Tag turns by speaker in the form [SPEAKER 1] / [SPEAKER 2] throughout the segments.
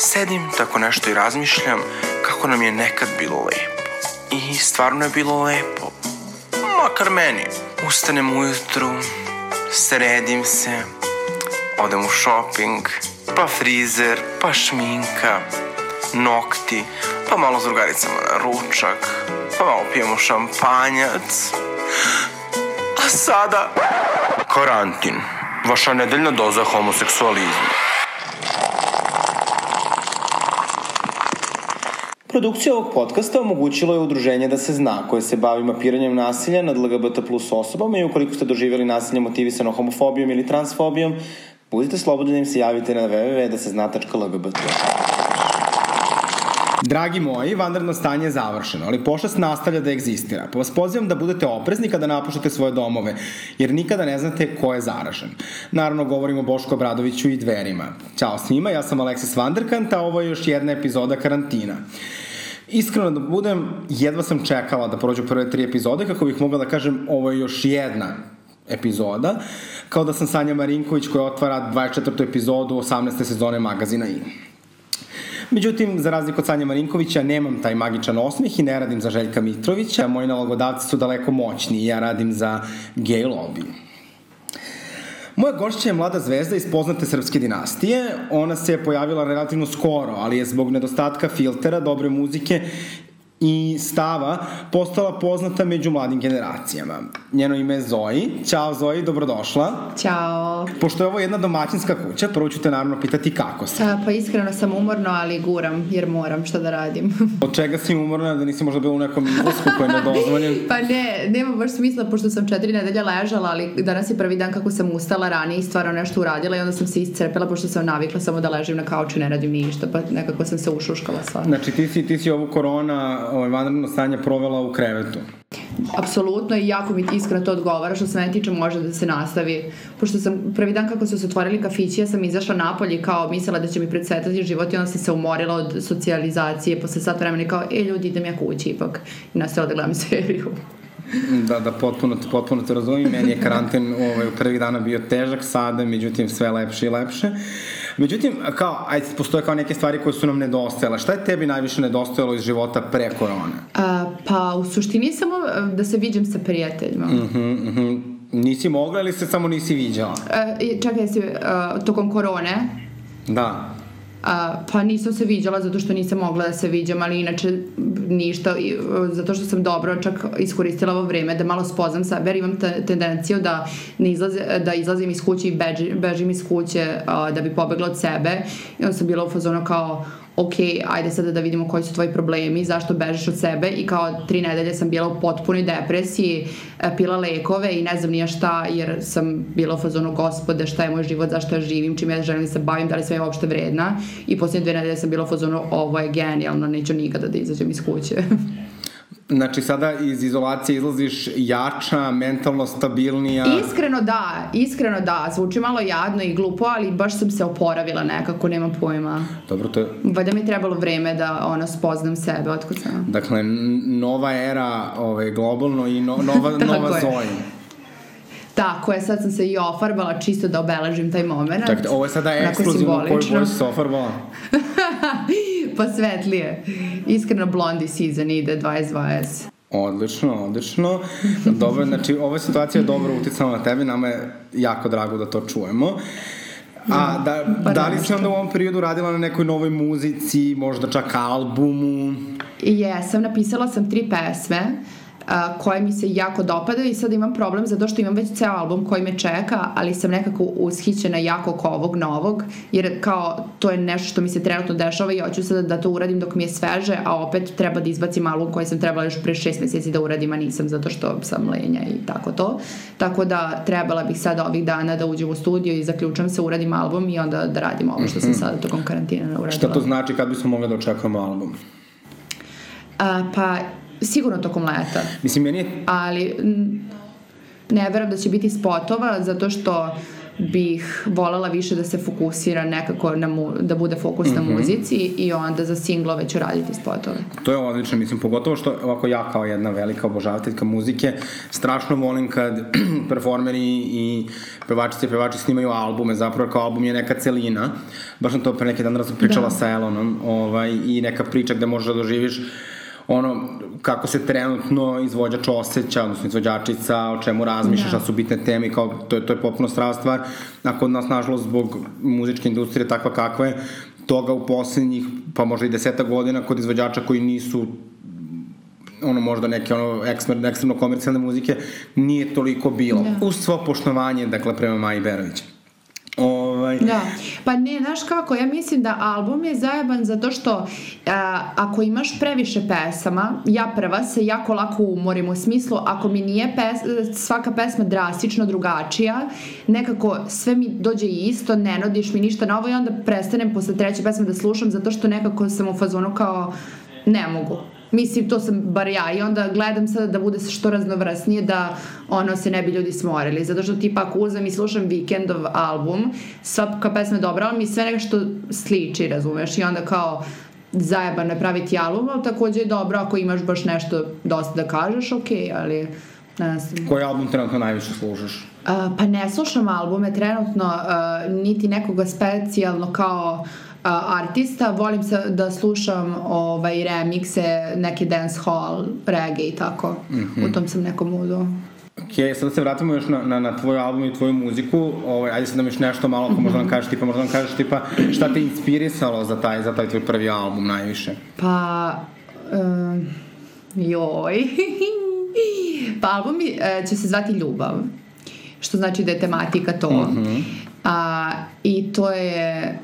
[SPEAKER 1] Sedim tako nešto i razmišljam kako nam je nekad bilo lepo. I stvarno je bilo lepo. Makar meni. Ustanem ujutru, sredim se, odem u shopping, pa frizer, pa šminka, nokti, pa malo s drugaricama na ručak, pa malo pijemo šampanjac. A sada... Karantin. Vaša nedeljna doza homoseksualizma. Produkcija ovog podcasta omogućilo je udruženje Da se zna, koje se bavi mapiranjem nasilja nad LGBT plus osobama i ukoliko ste doživjeli nasilje motivisano homofobijom ili transfobijom, budite slobodni da im se javite na www.dasezna.lgbt. Dragi moji, vanredno stanje je završeno, ali pošast nastavlja da egzistira. Pa vas pozivam da budete oprezni kada napuštate svoje domove, jer nikada ne znate ko je zaražen. Naravno, govorimo o Bošku Obradoviću i dverima. Ćao svima, ja sam Aleksis Vanderkant, a ovo je još jedna epizoda karantina. Iskreno da budem, jedva sam čekala da prođu prve tri epizode kako bih mogla da kažem ovo je još jedna epizoda, kao da sam Sanja Marinković koja otvara 24. epizodu 18. sezone magazina I. Međutim, za razliku od Sanja Marinkovića, nemam taj magičan osmeh i ne radim za Željka Mitrovića. Moji nalogodavci su daleko moćni i ja radim za gay lobby. Moja gošća je mlada zvezda iz poznate srpske dinastije. Ona se pojavila relativno skoro, ali je zbog nedostatka filtera, dobre muzike i stava postala poznata među mladim generacijama. Njeno ime je Zoji. Ćao Zoji, dobrodošla.
[SPEAKER 2] Ćao.
[SPEAKER 1] Pošto je ovo jedna domaćinska kuća, prvo ću te naravno pitati kako si.
[SPEAKER 2] A, pa iskreno sam umorno, ali guram, jer moram šta da radim.
[SPEAKER 1] Od čega si umorna, da nisi možda bila u nekom izlasku koji je nedozvoljen?
[SPEAKER 2] pa ne, nema baš smisla, pošto sam četiri nedelja ležala, ali danas je prvi dan kako sam ustala ranije i stvarno nešto uradila i onda sam se iscrpela, pošto sam navikla samo da ležim na kauču i ne radim ništa, pa nekako sam se ušuškala sva.
[SPEAKER 1] Znači ti si, ti si ovu korona ovaj, vanredno stanje provela u krevetu.
[SPEAKER 2] Apsolutno i jako mi iskreno to odgovara što se mene tiče može da se nastavi. Pošto sam prvi dan kako su se otvorili kafići, ja sam izašla napolje kao mislila da će mi predsvetati život i onda sam se umorila od socijalizacije posle sat vremena i kao, e ljudi idem ja kući ipak. I nastavila da gledam seriju.
[SPEAKER 1] Da, da, potpuno, potpuno te razumijem. Meni je karantin ovaj, u prvih dana bio težak, sada, međutim, sve lepše i lepše. Međutim, kao, ajde, postoje kao neke stvari koje su nam nedostajale. Šta je tebi najviše nedostajalo iz života pre korone?
[SPEAKER 2] A, pa, u suštini samo e, da se viđem sa prijateljima.
[SPEAKER 1] Mhm, uh -huh, uh -huh. Nisi mogla ili se samo nisi viđala?
[SPEAKER 2] E, čekaj, si, uh, tokom korone?
[SPEAKER 1] Da.
[SPEAKER 2] A, pa nisam se viđala zato što nisam mogla da se viđam, ali inače ništa, zato što sam dobro čak iskoristila ovo vreme da malo spoznam sebe, jer imam te, tendenciju da, ne izlaze, da izlazim iz kuće i beži, bežim iz kuće a, da bi pobegla od sebe. I onda sam bila u fazonu kao ok, ajde sada da vidimo koji su tvoji problemi, zašto bežiš od sebe i kao tri nedelje sam bila u potpunoj depresiji, e, pila lekove i ne znam nija šta, jer sam bila u fazonu gospode, šta je moj život, zašto ja živim, čim ja želim da se bavim, da li sam ja uopšte vredna i posljednje dve nedelje sam bila u fazonu ovo je genijalno, neću nikada da izađem iz kuće.
[SPEAKER 1] Znači sada iz izolacije izlaziš jača, mentalno stabilnija?
[SPEAKER 2] Iskreno da, iskreno da. Zvuči malo jadno i glupo, ali baš sam se oporavila nekako, nema pojma.
[SPEAKER 1] Dobro, to je...
[SPEAKER 2] Valjda mi je trebalo vreme da ono, spoznam sebe, otkud sam.
[SPEAKER 1] Dakle, nova era ovaj, globalno i no, nova, nova Zoja.
[SPEAKER 2] Tako je, sad sam se i ofarbala čisto da obeležim taj moment.
[SPEAKER 1] Čekaj, ovo je sada ekskluzivno koju boju se ofarbala?
[SPEAKER 2] pa svetlije. Iskreno blondi season ide 2020.
[SPEAKER 1] Odlično, odlično. Dobro, znači, ova situacija je dobro uticala na tebe, nama je jako drago da to čujemo. A da, pa da li si onda u ovom periodu radila na nekoj novoj muzici, možda čak albumu?
[SPEAKER 2] Jesam, napisala sam tri pesme a, koje mi se jako dopada i sad imam problem zato što imam već ceo album koji me čeka, ali sam nekako ushićena jako oko ovog novog, jer kao to je nešto što mi se trenutno dešava i hoću sada da to uradim dok mi je sveže, a opet treba da izbacim album koji sam trebala još pre šest meseci da uradim, a nisam zato što sam lenja i tako to. Tako da trebala bih sada ovih dana da uđem u studio i zaključam se, uradim album i onda da radim ovo što sam mhm. sada tokom karantina uradila.
[SPEAKER 1] Šta to znači kad bismo mogli da očekujemo album?
[SPEAKER 2] A, pa Sigurno tokom leta.
[SPEAKER 1] Mislim, meni je...
[SPEAKER 2] Ali ne verujem da će biti spotova, zato što bih volela više da se fokusira nekako na mu, da bude fokus mm -hmm. na muzici i onda za singlove ću raditi spotove.
[SPEAKER 1] To je odlično, mislim, pogotovo što ovako ja kao jedna velika obožavateljka muzike, strašno volim kad performeri i pevačice i pevači snimaju albume, zapravo kao album je neka celina. Baš sam to pre neki dan raz pričala
[SPEAKER 2] Da.
[SPEAKER 1] sa Elonom ovaj, i neka priča gde možeš da doživiš ono, kako se trenutno izvođač osjeća, odnosno izvođačica, o čemu razmišlja,
[SPEAKER 2] Da.
[SPEAKER 1] šta su bitne teme, i kao, to je, to je potpuno strava stvar. A kod nas, nažalost, zbog muzičke industrije takva kakva je, toga u poslednjih, pa možda i deseta godina kod izvođača koji nisu ono možda neke ono ekstremno, ekstremno komercijalne muzike nije toliko bilo.
[SPEAKER 2] Da.
[SPEAKER 1] Uz svo poštovanje, dakle, prema Maji Berović. Ovaj,
[SPEAKER 2] Da, pa ne, znaš kako, ja mislim da album je zajeban zato što a, ako imaš previše pesama, ja prva se jako lako umorim u smislu ako mi nije pes, svaka pesma drastično drugačija, nekako sve mi dođe isto, ne nudiš mi ništa novo i onda prestanem posle treće pesme da slušam zato što nekako sam u fazonu kao ne mogu. Mislim, to sam bar ja i onda gledam sada da bude što raznovrsnije da ono se ne bi ljudi smorili. Zato što tipa ako uzem i slušam Weekendov album, svaka pesma je dobra, ali mi sve neka što sliči, razumeš? I onda kao zajebano je praviti album, ali takođe je dobro ako imaš baš nešto dosta da kažeš, okej, ali ne znam.
[SPEAKER 1] koji album trenutno najviše slušaš?
[SPEAKER 2] Uh, pa ne slušam albume trenutno, uh, niti nekoga specijalno kao uh, artista, volim se da slušam ovaj, remikse, neke dance hall, reggae i tako. Mm -hmm. U tom sam nekom moodu.
[SPEAKER 1] Ok, sad se vratimo još na, na, na tvoj album i tvoju muziku. Ovaj, ajde sad nam još nešto malo, ako možda nam kažeš tipa, možda nam kažeš tipa, šta te inspirisalo za taj, za taj tvoj prvi album najviše?
[SPEAKER 2] Pa, um, joj. pa album e, će se zvati Ljubav, što znači da je tematika to. Mm -hmm. A, I to je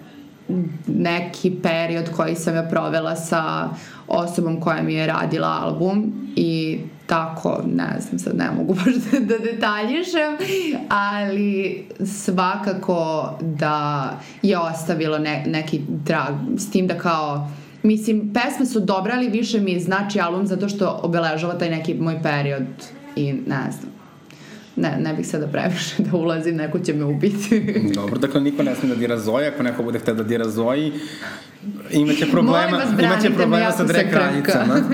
[SPEAKER 2] neki period koji sam ja provela sa osobom koja mi je radila album i tako, ne znam, sad ne mogu baš da, da detaljišem, ali svakako da je ostavilo ne, neki trag, s tim da kao Mislim, pesme su dobre, ali više mi znači album zato što obeležava taj neki moj period i ne znam. Ne, ne bih sada previše da ulazim, neko će me ubiti.
[SPEAKER 1] Dobro, dakle niko ne sme da dira Zoji, ako neko bude hteo da dira Zoji, imaće problema,
[SPEAKER 2] vas,
[SPEAKER 1] imaće problema sa
[SPEAKER 2] krhka.
[SPEAKER 1] kraljicama.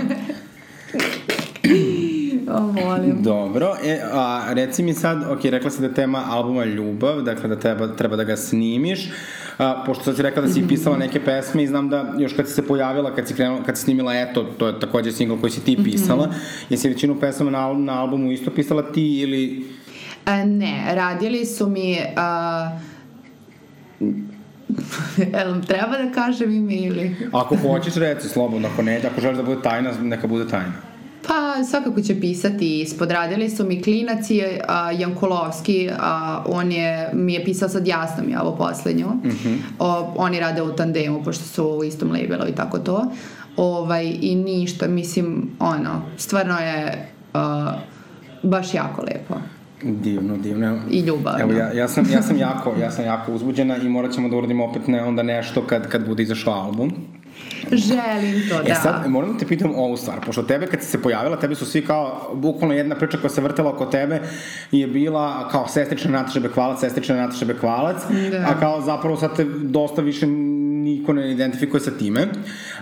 [SPEAKER 2] o, molim.
[SPEAKER 1] Dobro, e, a reci mi sad, ok, rekla si da je tema albuma ljubav, dakle da treba, treba da ga snimiš, a, pošto sad si rekla da si pisala neke pesme i znam da još kad si se pojavila, kad si, krenula, kad si snimila Eto, to je takođe single koji si ti pisala, mm -hmm. jesi većinu pesama na, na albumu isto pisala ti ili...
[SPEAKER 2] E, ne, radili su mi... A, Jel treba da kažem ime ili...
[SPEAKER 1] Ako hoćeš, reci slobodno, ako ne, ako želiš da bude tajna, neka bude tajna.
[SPEAKER 2] Pa svakako će pisati ispod. Radili su mi klinac i a, Jankulovski, a, on je, mi je pisao sad jasno mi je ovo poslednju. Mm -hmm. o, oni rade u tandemu, pošto su u istom labelu i tako to. Ovaj, I ništa, mislim, ono, stvarno je a, baš jako lepo.
[SPEAKER 1] Divno, divno.
[SPEAKER 2] I ljubavno.
[SPEAKER 1] Evo, ja, ja, sam, ja, sam jako, ja sam jako uzbuđena i morat ćemo da uradimo opet ne, onda nešto kad, kad bude izašao album.
[SPEAKER 2] Želim to, da.
[SPEAKER 1] E sad, moram da te pitam ovu stvar, pošto tebe kad si se pojavila, tebi su svi kao, bukvalno jedna priča koja se vrtela oko tebe je bila kao sestrična Nataša Bekvalac, sestrična Nataša Bekvalac,
[SPEAKER 2] Da.
[SPEAKER 1] a kao zapravo sad te dosta više niko ne identifikuje sa time.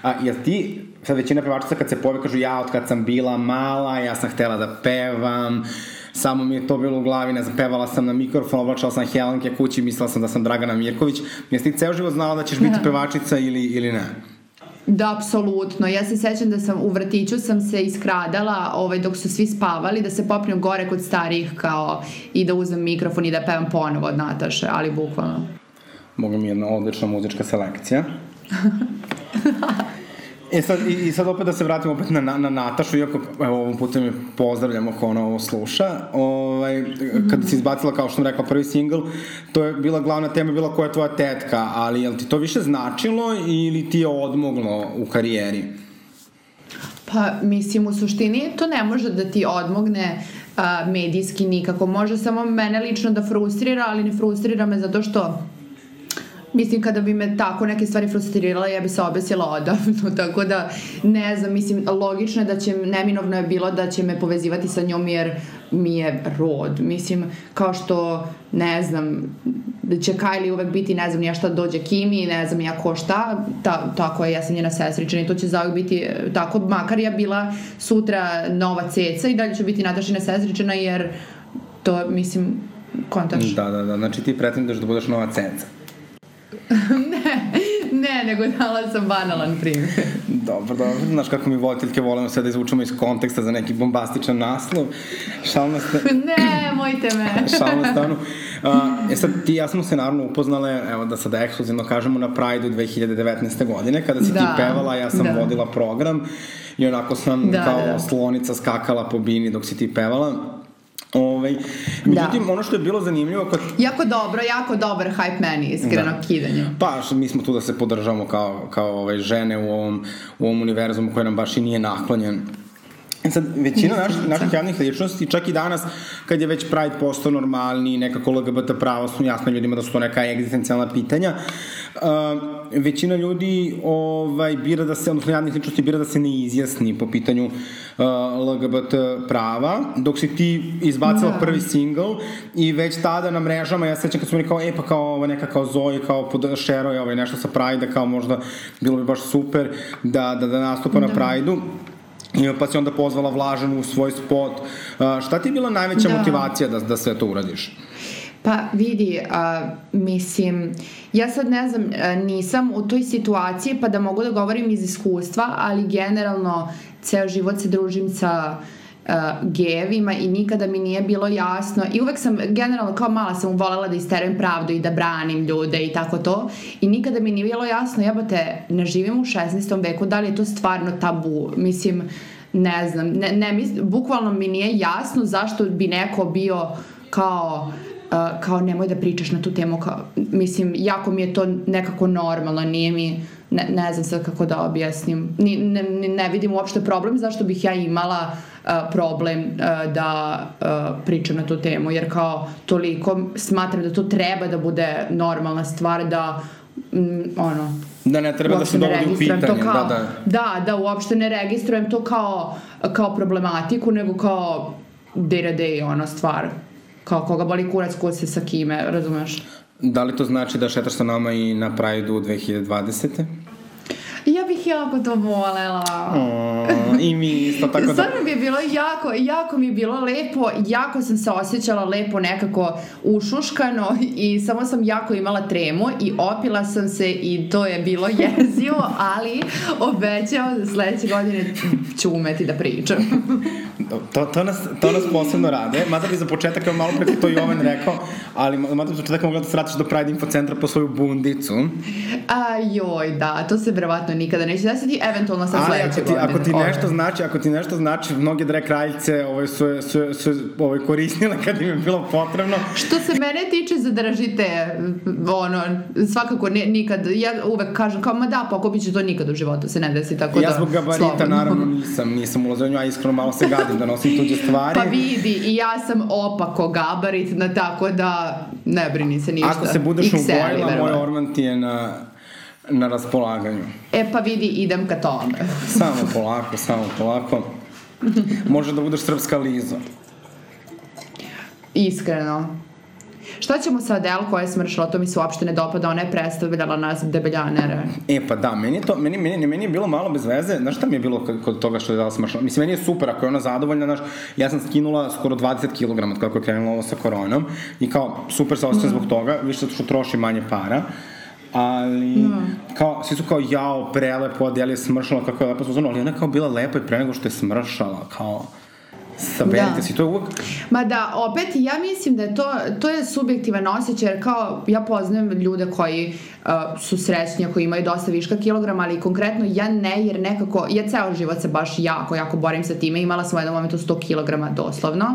[SPEAKER 1] A, jel ti, sad većina pevačica kad se pojave kažu ja od kad sam bila mala, ja sam htela da pevam, samo mi je to bilo u glavi, ne znam, pevala sam na mikrofon, oblačala sam Helenke kući, mislila sam da sam Dragana Mirković. Jesi ti ceo život znala da ćeš biti pevačica ili, ili ne?
[SPEAKER 2] Da, apsolutno. Ja se sećam da sam u vrtiću sam se iskradala ovaj, dok su svi spavali, da se popnem gore kod starijih kao i da uzmem mikrofon i da pevam ponovo od Nataše, ali bukvalno.
[SPEAKER 1] Boga mi je jedna odlična muzička selekcija. E sad, i, i sad opet da se vratimo opet na, na, na Natašu, iako evo, ovom putem je pozdravljam ako ona ovo sluša. Ovaj, kada si izbacila, kao što sam rekla, prvi singl, to je bila glavna tema, bila koja je tvoja tetka, ali je li ti to više značilo ili ti je odmoglo u karijeri?
[SPEAKER 2] Pa, mislim, u suštini to ne može da ti odmogne a, medijski nikako. Može samo mene lično da frustrira, ali ne frustrira me zato što Mislim, kada bi me tako neke stvari frustrirala, ja bi se obesila odavno, tako da, ne znam, mislim, logično je da će, neminovno je bilo da će me povezivati sa njom, jer mi je rod. Mislim, kao što, ne znam, da će Kylie uvek biti, ne znam, ja šta dođe Kimi, ne znam ja ko šta, ta, tako je, ja sam njena sestričana i to će zauvek biti e, tako, makar ja bila sutra nova ceca i dalje ću biti Natašina sestričana jer to, mislim, kontaš.
[SPEAKER 1] Da, da, da, znači ti pretenduješ da budeš nova ceca.
[SPEAKER 2] Ne, ne, nego dala sam banalan primjer.
[SPEAKER 1] dobro, dobro. Znaš kako mi voditeljke volimo sve da izvučemo iz konteksta za neki bombastičan naslov. Šalno ste...
[SPEAKER 2] ne, mojte me.
[SPEAKER 1] Šalno stanu. Uh, e sad, ti ja smo se naravno upoznale, evo da sada ekskluzivno kažemo, na Pride-u 2019. godine, kada si da, ti pevala, ja sam da. vodila program i onako sam da, kao da. slonica skakala po bini dok si ti pevala. Ovaj, međutim, da. ono što je bilo zanimljivo... Kod...
[SPEAKER 2] Jako dobro, jako dobar hype meni, iskreno da. kidanje.
[SPEAKER 1] Pa, mi smo tu da se podržavamo kao, kao ovaj, žene u ovom, u ovom univerzumu koji nam baš i nije naklonjen sad, većina naših, naših javnih ličnosti, čak i danas, kad je već Pride postao normalni, nekako LGBT prava su jasno ljudima da su to neka egzistencijalna pitanja, uh, većina ljudi ovaj, bira da se, odnosno javnih ličnosti bira da se ne izjasni po pitanju uh, LGBT prava, dok si ti izbacila da. prvi single i već tada na mrežama, ja sećam kad su mi kao, e pa kao ova neka kao Zoe, kao pod je ovaj, nešto sa Pride, kao možda bilo bi baš super da, da, da nastupa da. na Pride-u pa si onda pozvala Vlažanu u svoj spot. Uh, šta ti je bila najveća da. motivacija da, da sve to uradiš?
[SPEAKER 2] Pa vidi, a, mislim, ja sad ne znam, nisam u toj situaciji pa da mogu da govorim iz iskustva, ali generalno ceo život se družim sa uh, gejevima i nikada mi nije bilo jasno i uvek sam, generalno kao mala sam volela da isterujem pravdu i da branim ljude i tako to i nikada mi nije bilo jasno, jebate, ne živim u 16. veku, da li je to stvarno tabu, mislim, ne znam, ne, ne, mis, bukvalno mi nije jasno zašto bi neko bio kao uh, kao nemoj da pričaš na tu temu kao, mislim, jako mi je to nekako normalno, nije mi ne, ne znam sad kako da objasnim Ni, ne, ne vidim uopšte problem zašto bih ja imala uh, problem uh, da uh, pričam na tu temu jer kao toliko smatram da to treba da bude normalna stvar da mm, ono
[SPEAKER 1] da ne treba da se dovodi u pitanje
[SPEAKER 2] kao,
[SPEAKER 1] da, da.
[SPEAKER 2] da, da uopšte ne registrujem to kao, kao problematiku nego kao day to day ona stvar kao koga boli kurac ko se sa kime, razumeš?
[SPEAKER 1] Da li to znači da šetaš sa nama i na Pride-u 2020.
[SPEAKER 2] Ja bih jako to volela.
[SPEAKER 1] O, I mi isto tako da...
[SPEAKER 2] Stvarno mi je bilo jako, jako mi je bilo lepo, jako sam se osjećala lepo nekako ušuškano i samo sam jako imala tremu i opila sam se i to je bilo jezivo, ali obećao da sledeće godine ću umeti da pričam.
[SPEAKER 1] to, to, nas, to nas posebno rade, mada bi za početak, kao malo pre to Jovan rekao, ali mada bi za početak mogla da se vratiš do Pride Info centra po svoju bundicu.
[SPEAKER 2] A joj, da, to se verovatno nikada neće desiti, eventualno sa sledeće
[SPEAKER 1] godine. Ako ti nešto znači, ako ti nešto znači, mnoge drag kraljice ovaj, su, su, su ovaj, koristile kad im je bilo potrebno.
[SPEAKER 2] Što se mene tiče, zadržite ono, svakako ne, nikad, ja uvek kažem kao, ma da, pokupit ću to nikad u životu se ne desi, tako
[SPEAKER 1] ja
[SPEAKER 2] da...
[SPEAKER 1] Ja zbog gabarita, slobodno. naravno, nisam, nisam ulazio nju, a iskreno malo se gadim da nosim tuđe stvari.
[SPEAKER 2] Pa vidi, i ja sam opako gabarit, na tako da ne brini se ništa.
[SPEAKER 1] Ako se budeš ugojila, moj orman ti je na na raspolaganju.
[SPEAKER 2] E pa vidi, idem ka tome.
[SPEAKER 1] samo polako, samo polako. Može da budeš srpska Liza.
[SPEAKER 2] Iskreno. Šta ćemo sa Adele koja je smršala, to mi se uopšte ne dopada, ona je predstavljala nas debeljanere.
[SPEAKER 1] E pa da, meni je to, meni, meni, meni je bilo malo bez veze, znaš šta mi je bilo kod toga što je Adele smršala? Mislim, meni je super, ako je ona zadovoljna, znaš, ja sam skinula skoro 20 kg od kako je krenula ovo sa koronom i kao, super se osjećam mm. zbog toga, više što troši manje para ali no. kao, svi su kao jao, prelepo, Adele je smršala, kako je lepo suzano, ali ona kao bila lepa i pre nego što je smršala, kao Saberite da. si, to uvek...
[SPEAKER 2] Ma da, opet, ja mislim da je to, to je subjektivan osjećaj, jer kao, ja poznajem ljude koji uh, su srećni, koji imaju dosta viška kilograma, ali konkretno ja ne, jer nekako, ja ceo život se baš jako, jako borim sa time, imala sam u jednom momentu 100 kilograma doslovno,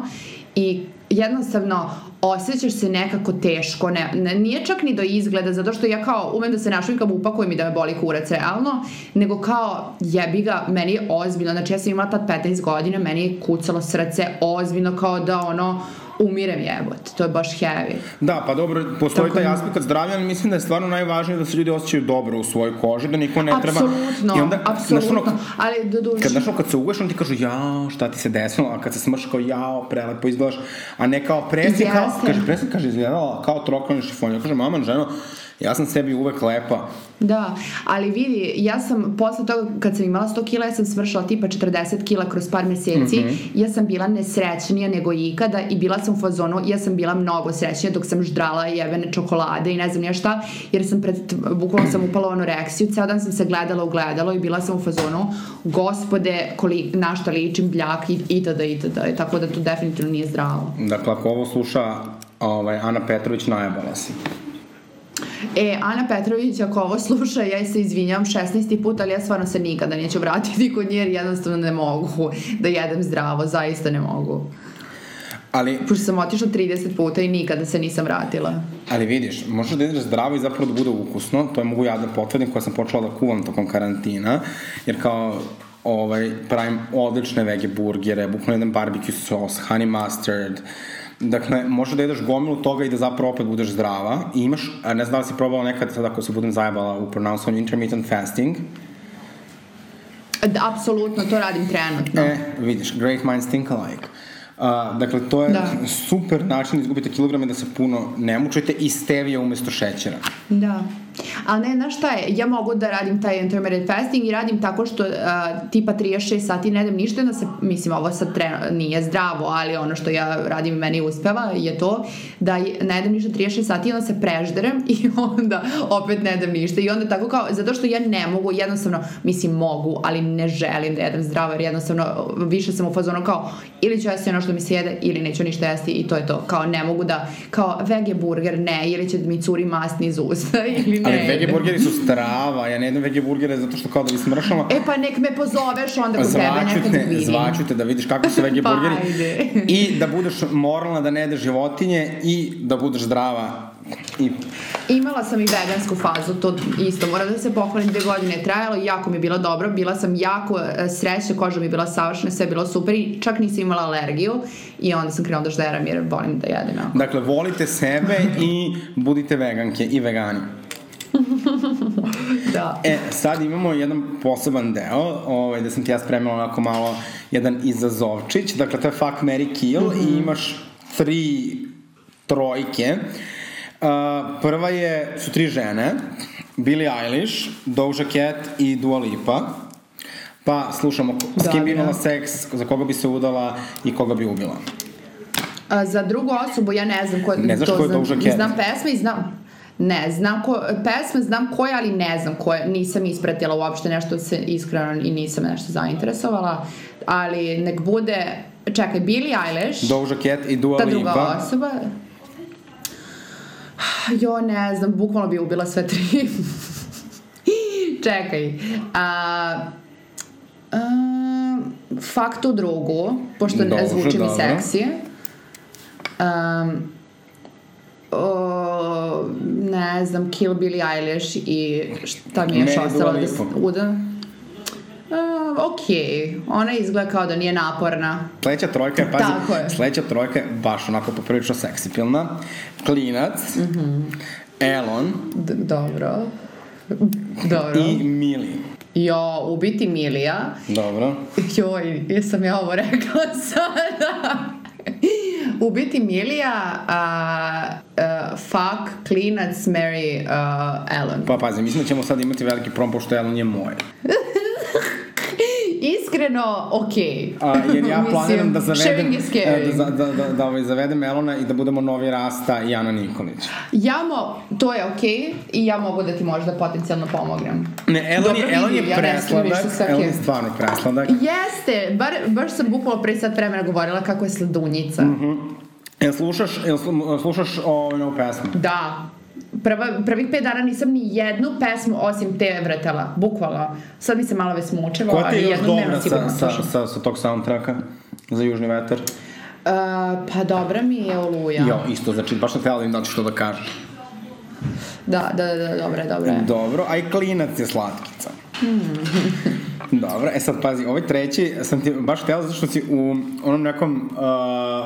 [SPEAKER 2] i jednostavno osjećaš se nekako teško, ne, ne, nije čak ni do izgleda, zato što ja kao umem da se našminkam, upakujem i da me boli kurac realno, nego kao jebi ga, meni je ozbiljno, znači ja sam imala tad 15 godina, meni je kucalo srce ozbiljno kao da ono, umirem jebote, to je baš heavy.
[SPEAKER 1] Da, pa dobro, postoji
[SPEAKER 2] Tako
[SPEAKER 1] taj aspekt zdravlja, ali mislim da je stvarno najvažnije da se ljudi osjećaju dobro u svojoj koži, da niko ne treba...
[SPEAKER 2] Apsolutno,
[SPEAKER 1] I onda,
[SPEAKER 2] apsolutno,
[SPEAKER 1] ono,
[SPEAKER 2] ali do duše...
[SPEAKER 1] Kad, znaš, ono, kad se uguješ, on ti kažu, jao, šta ti se desilo, a kad se smrš kao, jao, prelepo izgledaš, a ne kao presi, kao, kaže, presi, kaže, izgledala kao troklani šifon. Ja kažem, mama, ženo, ja sam sebi uvek lepa.
[SPEAKER 2] Da, ali vidi, ja sam posle toga kad sam imala 100 kila, ja sam svršila tipa 40 kila kroz par meseci,
[SPEAKER 1] Mhm.
[SPEAKER 2] ja sam bila nesrećnija nego ikada i bila sam u fazonu, ja sam bila mnogo srećnija dok sam ždrala jebene čokolade i ne znam nije šta, jer sam pred, bukvalno sam upala u anoreksiju, ceo dan sam se gledala u gledalo i bila sam u fazonu, gospode, koli, na šta ličim, bljak i itd. itd. Tako da to definitivno nije zdravo.
[SPEAKER 1] Dakle, ako ovo sluša ovaj, Ana Petrović, najebala si.
[SPEAKER 2] E, Ana Petrović, ako ovo sluša, ja se izvinjam 16. put, ali ja stvarno se nikada neću vratiti kod nje jer jednostavno ne mogu da jedem zdravo, zaista ne mogu.
[SPEAKER 1] Ali,
[SPEAKER 2] Pošto sam otišla 30 puta i nikada se nisam vratila.
[SPEAKER 1] ali vidiš, možeš da ideš zdravo i zapravo da bude ukusno, to je mogu ja da potvrdim koja sam počela da kuvam tokom karantina, jer kao ovaj, pravim odlične vege burgere, bukvalno jedan barbecue sos, honey mustard, Dakle, može da jedeš gomilu toga i da zapravo opet budeš zdrava i imaš, ne znam da si probala nekad, sad ako se budem zajebala u pronounceovanju intermittent fasting,
[SPEAKER 2] Da, apsolutno, to radim trenutno.
[SPEAKER 1] E, vidiš, great minds think alike. Uh, dakle, to je
[SPEAKER 2] Da.
[SPEAKER 1] super način da izgubite kilograme da se puno ne mučite i stevija umesto šećera.
[SPEAKER 2] Da. Ali ne, znaš šta je, ja mogu da radim taj intermittent fasting i radim tako što uh, tipa 36 sati ne jedem ništa, da se, mislim, ovo sad tre, nije zdravo, ali ono što ja radim i meni uspeva je to da ne jedem ništa 36 sati i onda se prežderem i onda opet ne jedem ništa. I onda tako kao, zato što ja ne mogu, jednostavno, mislim mogu, ali ne želim da jedem zdravo jer jednostavno više sam u fazonu kao ili ću jesti ono što mi se jede ili neću ništa jesti i to je to, kao ne mogu da, kao vege burger ne, ili će mi curi masni iz usta ili ne.
[SPEAKER 1] Ali vege burgeri su strava, ja ne jedem vege burgere zato što kao da bi smršala.
[SPEAKER 2] E pa nek me pozoveš onda kod tebe nekad
[SPEAKER 1] te,
[SPEAKER 2] vidim.
[SPEAKER 1] zvaću te da vidiš kako su vege
[SPEAKER 2] Pa,
[SPEAKER 1] burgeri.
[SPEAKER 2] ajde.
[SPEAKER 1] I da budeš moralna da ne jedeš životinje i da budeš zdrava. I
[SPEAKER 2] Imala sam i vegansku fazu, to isto, moram da se pohvalim, dve godine je trajalo i jako mi je bilo dobro, bila sam jako e, srećna, koža mi je bila savršena, sve je bilo super i čak nisam imala alergiju i onda sam krenula da žderam jer volim da jedem. Jako.
[SPEAKER 1] Dakle, volite sebe i budite veganke i vegani.
[SPEAKER 2] Da.
[SPEAKER 1] E, sad imamo jedan poseban deo, ovaj, da sam ti ja spremila onako malo jedan izazovčić, dakle to je fuck, marry, kill
[SPEAKER 2] Mhm.
[SPEAKER 1] i imaš tri trojke. Uh, prva je, su tri žene, Billie Eilish, Doja Cat i Dua Lipa. Pa slušamo ko- s kim bi imala seks, za koga bi se udala i koga bi ubila.
[SPEAKER 2] A, za drugu osobu ja ne znam ko,
[SPEAKER 1] Ne znaš
[SPEAKER 2] to
[SPEAKER 1] ko je Doja Cat?
[SPEAKER 2] Znam pesme i znam Ne, znam ko, pesme znam koje, ali ne znam koje, nisam ispratila uopšte nešto se iskreno i nisam nešto zainteresovala, ali nek bude, čekaj, Billie Eilish,
[SPEAKER 1] Doja Cat i Dua
[SPEAKER 2] ta druga
[SPEAKER 1] Lipa.
[SPEAKER 2] osoba, jo ne znam, bukvalno bi ubila sve tri. čekaj, a, a, fuck tu drugu, pošto ne
[SPEAKER 1] Dobro,
[SPEAKER 2] zvuči mi seksi. Um, o, ne znam, Kill Billie Eilish i šta mi je još ostalo da se
[SPEAKER 1] Lipa.
[SPEAKER 2] uda. Uh, ok, ona izgleda kao da nije naporna.
[SPEAKER 1] Sledeća trojka je, pazi,
[SPEAKER 2] Tako je.
[SPEAKER 1] sledeća trojka je baš onako poprilično seksipilna. Klinac,
[SPEAKER 2] Mhm.
[SPEAKER 1] Elon
[SPEAKER 2] D dobro. Dobro.
[SPEAKER 1] i Mili.
[SPEAKER 2] Jo, ubiti Milija.
[SPEAKER 1] Dobro.
[SPEAKER 2] Joj, jesam ja ovo rekla sada. Ubiti Milija, a, a, fuck, klinac, Mary, uh, Ellen.
[SPEAKER 1] Pa pazi, mislim da ćemo sad imati veliki prom, pošto Elon je moj.
[SPEAKER 2] Iskreno, okej.
[SPEAKER 1] A, jer ja planiram da zavedem, e, da, da, da, da, ovaj, zavedem Elona i da budemo novi Rasta i Ana Nikolić.
[SPEAKER 2] Ja mo, to je okej i ja mogu da ti možda potencijalno pomognem.
[SPEAKER 1] Ne, Elon je, Elon je
[SPEAKER 2] ja
[SPEAKER 1] presladak, Elon je stvarno presladak.
[SPEAKER 2] Jeste, bar, baš sam bukvalo pre sat vremena govorila kako je sladunjica.
[SPEAKER 1] Mhm. Jel slušaš, jel slu- slušaš ovaj novu pesmu?
[SPEAKER 2] Da. Prva, prvih pet dana nisam ni jednu pesmu osim te vretela, bukvalno. Sad mi se malo već
[SPEAKER 1] ti
[SPEAKER 2] ali jednu dnevno
[SPEAKER 1] sa,
[SPEAKER 2] sigurno
[SPEAKER 1] sa,
[SPEAKER 2] slušam.
[SPEAKER 1] sa, sa tog soundtracka za Južni vetar?
[SPEAKER 2] Uh, pa dobra mi je Oluja.
[SPEAKER 1] Jo, isto, znači baš sam htjela da im da li ćeš to da kažeš.
[SPEAKER 2] Da, da, da, da, dobra je, dobra je.
[SPEAKER 1] Dobro, a i klinac je slatkica. Dobro, e sad pazi, ovaj treći sam ti baš htjela zato što si u onom nekom uh,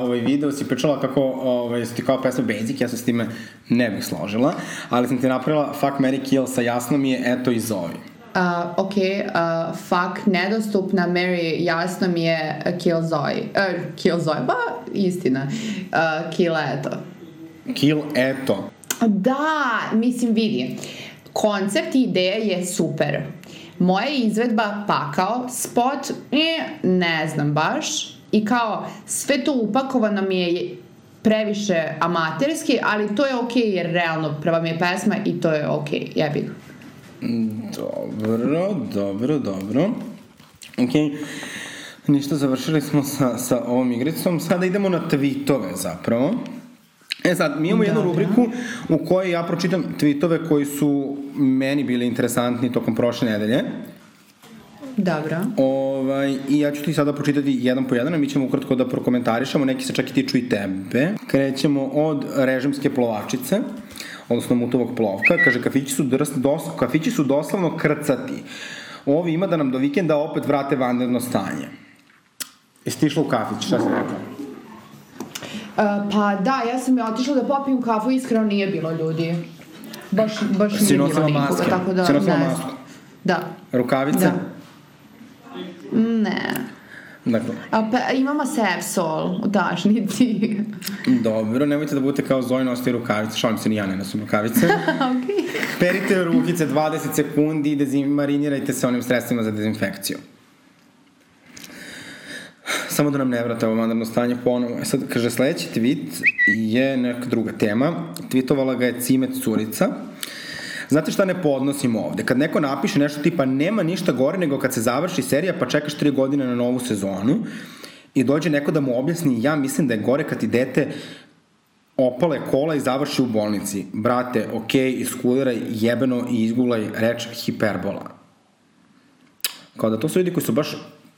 [SPEAKER 1] ovaj video si pričala kako ovaj, su ti kao pesma Basic, ja se s time ne bih složila, ali sam ti napravila Fuck, Mary Kill sa jasno mi je Eto i Zovi.
[SPEAKER 2] Uh, ok, uh, fuck, nedostupna, Mary, jasno mi je uh, Kill Zoe. Uh, kill Zoe, ba, istina. Uh, kill Eto.
[SPEAKER 1] Kill Eto.
[SPEAKER 2] Da, mislim, vidi. Koncept i ideja je super. Moja izvedba pakao, spot, e, ne znam baš. I kao, sve to upakovano mi je previše amaterski, ali to je okej okay, jer realno prava mi je pesma i to je okej, okay, jebi ga.
[SPEAKER 1] Dobro, dobro, dobro. Ok, ništa, završili smo sa, sa ovom igricom. Sada idemo na tweetove zapravo. E sad, mi imamo jednu
[SPEAKER 2] Dobro.
[SPEAKER 1] rubriku u kojoj ja pročitam tweetove koji su meni bili interesantni tokom prošle nedelje.
[SPEAKER 2] Dobro.
[SPEAKER 1] Ovaj, I ja ću ti sada pročitati jedan po jedan, a mi ćemo ukratko da prokomentarišemo, neki se čak i tiču i tebe. Krećemo od režimske plovačice, odnosno mutovog plovka. Kaže, kafići su, drs, dos, kafići su doslovno krcati. Ovi ima da nam do vikenda opet vrate vanredno stanje. Jesi ti išla u kafić, šta si rekla?
[SPEAKER 2] Uh, pa da, ja sam ja otišla da popijem kafu, iskreno nije bilo ljudi. Baš, baš
[SPEAKER 1] Si
[SPEAKER 2] nije bilo nikoga,
[SPEAKER 1] maske?
[SPEAKER 2] tako da
[SPEAKER 1] Si nosila
[SPEAKER 2] ne
[SPEAKER 1] masku?
[SPEAKER 2] Da.
[SPEAKER 1] Rukavice?
[SPEAKER 2] Da. Ne.
[SPEAKER 1] Dakle,
[SPEAKER 2] A pa imamo Sepsol u tašnici.
[SPEAKER 1] dobro, nemojte da budete kao Zoe nosite rukavice, šalim se, ni ja ne nosim rukavice.
[SPEAKER 2] ok.
[SPEAKER 1] Perite rukice 20 sekundi i dezim, marinirajte se onim sredstvima za dezinfekciju. Samo da nam ne vrate ovo vanredno stanje ponovo. E sad, kaže, sledeći tweet je neka druga tema. Tweetovala ga je Cimet Curica. Znate šta ne podnosim ovde? Kad neko napiše nešto tipa nema ništa gore nego kad se završi serija pa čekaš 3 godine na novu sezonu i dođe neko da mu objasni ja mislim da je gore kad ti dete opale kola i završi u bolnici. Brate, okej, okay, iskuliraj jebeno i izgulaj reč hiperbola. Kao da to su ljudi koji su baš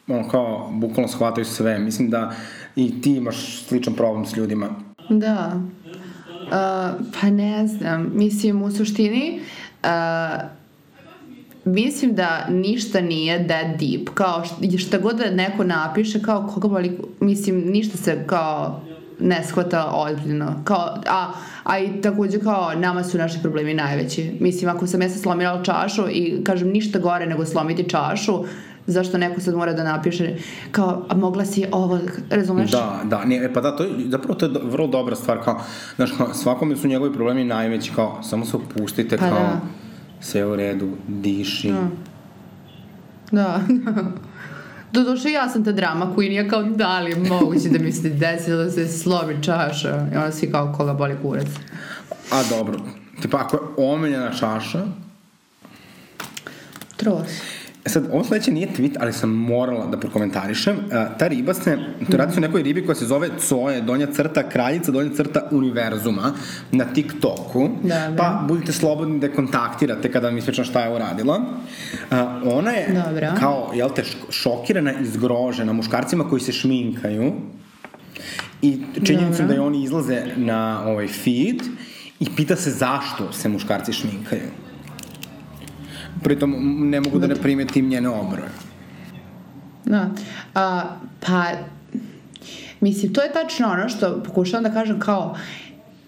[SPEAKER 1] ono kao bukvalno shvataju sve. Mislim da i ti imaš sličan problem s ljudima.
[SPEAKER 2] Da. Uh, pa ne znam. Mislim, u suštini, uh, mislim da ništa nije that deep. Kao šta, god da neko napiše, kao koga boli, mislim, ništa se kao ne shvata ozbiljno. Kao, a, a i takođe kao nama su naši problemi najveći. Mislim, ako sam ja sad slomila čašu i kažem ništa gore nego slomiti čašu, zašto neko sad mora da napiše kao, a mogla si ovo, razumeš?
[SPEAKER 1] Da, da, ne, e, pa da, to je, zapravo to je vrlo dobra stvar, kao, znaš, kao, svakome su njegovi problemi najveći, kao, samo se opustite,
[SPEAKER 2] Pa
[SPEAKER 1] kao,
[SPEAKER 2] da.
[SPEAKER 1] sve u redu, diši.
[SPEAKER 2] Da. Doduše ja sam ta drama queen, ja kao da li je moguće da mi se desilo da se slomi čaša i onda svi kao koga boli kurac.
[SPEAKER 1] A dobro, tipa ako je omiljena čaša,
[SPEAKER 2] Tros.
[SPEAKER 1] E sad, ovo sledeće nije tweet, ali sam morala da prokomentarišem. Uh, ta riba se, to radi se o nekoj ribi koja se zove Coje, donja crta kraljica, donja crta univerzuma na TikToku.
[SPEAKER 2] Dobro.
[SPEAKER 1] Pa budite slobodni da je kontaktirate kada vam ispričam šta je uradila. Uh, ona je
[SPEAKER 2] Dobro.
[SPEAKER 1] kao, jel te, šokirana i zgrožena muškarcima koji se šminkaju i činjenicom da je oni izlaze na ovaj feed i pita se zašto se muškarci šminkaju. Pritom ne mogu da ne primetim njene obroje.
[SPEAKER 2] Da. A, pa, mislim, to je tačno ono što pokušavam da kažem kao,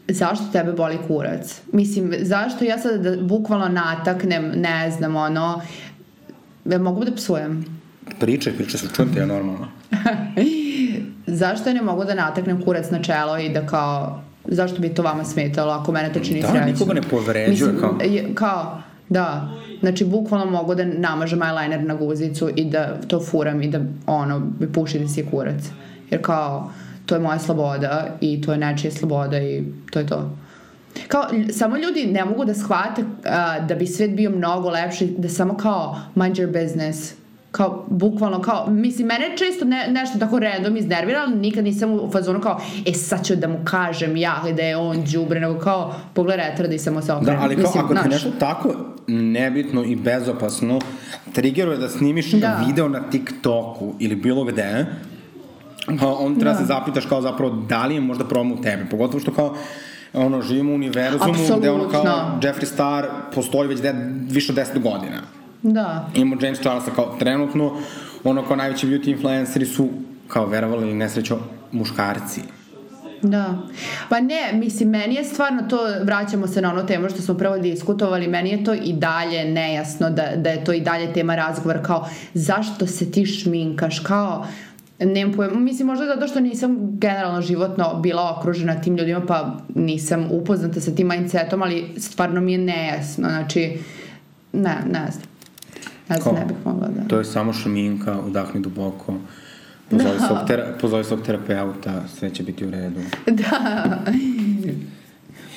[SPEAKER 2] zašto tebe boli kurac? Mislim, zašto ja sad da bukvalno nataknem, ne znam, ono, ja mogu da psujem?
[SPEAKER 1] Pričaj, pričaj, se čujem te ja normalno.
[SPEAKER 2] Zašto ja ne mogu da nataknem kurac na čelo i da kao, zašto bi to vama smetalo ako mene to čini
[SPEAKER 1] Da,
[SPEAKER 2] srećnim?
[SPEAKER 1] nikoga ne povređuje,
[SPEAKER 2] Mislim,
[SPEAKER 1] kao.
[SPEAKER 2] je- kao, da, znači bukvalno mogu da namažem eyeliner na guzicu i da to furam i da ono, mi pušiti si kurac. Jer kao, to je moja sloboda i to je nečija sloboda i to je to. Kao, samo ljudi ne mogu da shvate a, da bi svet bio mnogo lepši, da samo kao mind your business, kao, bukvalno, kao, mislim, mene često ne, nešto tako random iznervira, ali nikad nisam u fazonu kao, e, sad ću da mu kažem ja da je on džubre, nego kao, pogledaj retardi samo se
[SPEAKER 1] Da,
[SPEAKER 2] okrenem.
[SPEAKER 1] ali kao,
[SPEAKER 2] Mislim,
[SPEAKER 1] ako ti
[SPEAKER 2] znaš.
[SPEAKER 1] nešto tako nebitno i bezopasno triggeruje da snimiš
[SPEAKER 2] Da.
[SPEAKER 1] video na TikToku ili bilo gde, kao, on treba
[SPEAKER 2] Da.
[SPEAKER 1] se zapitaš kao zapravo da li je možda problem u tebi. Pogotovo što kao ono, živimo u univerzumu gde ono kao. Jeffree Star postoji već de, više od 10 godina.
[SPEAKER 2] Da.
[SPEAKER 1] Imamo James Charlesa kao trenutno, ono kao najveći beauty influenceri su, kao verovali ili nesrećo, muškarci.
[SPEAKER 2] Da. Pa ne, mislim, meni je stvarno to, vraćamo se na ono temu što smo prvo diskutovali, meni je to i dalje nejasno da, da je to i dalje tema razgovora, kao zašto se ti šminkaš, kao nemam pojma, mislim možda zato što nisam generalno životno bila okružena tim ljudima pa nisam upoznata sa tim mindsetom, ali stvarno mi je nejasno, znači ne, ne znam. Ne znam, ne bih mogla da...
[SPEAKER 1] To je samo šminka, udahni duboko, Pozovi, da. svog, tera, pozovi svog terapeuta, sve će biti u redu.
[SPEAKER 2] Da.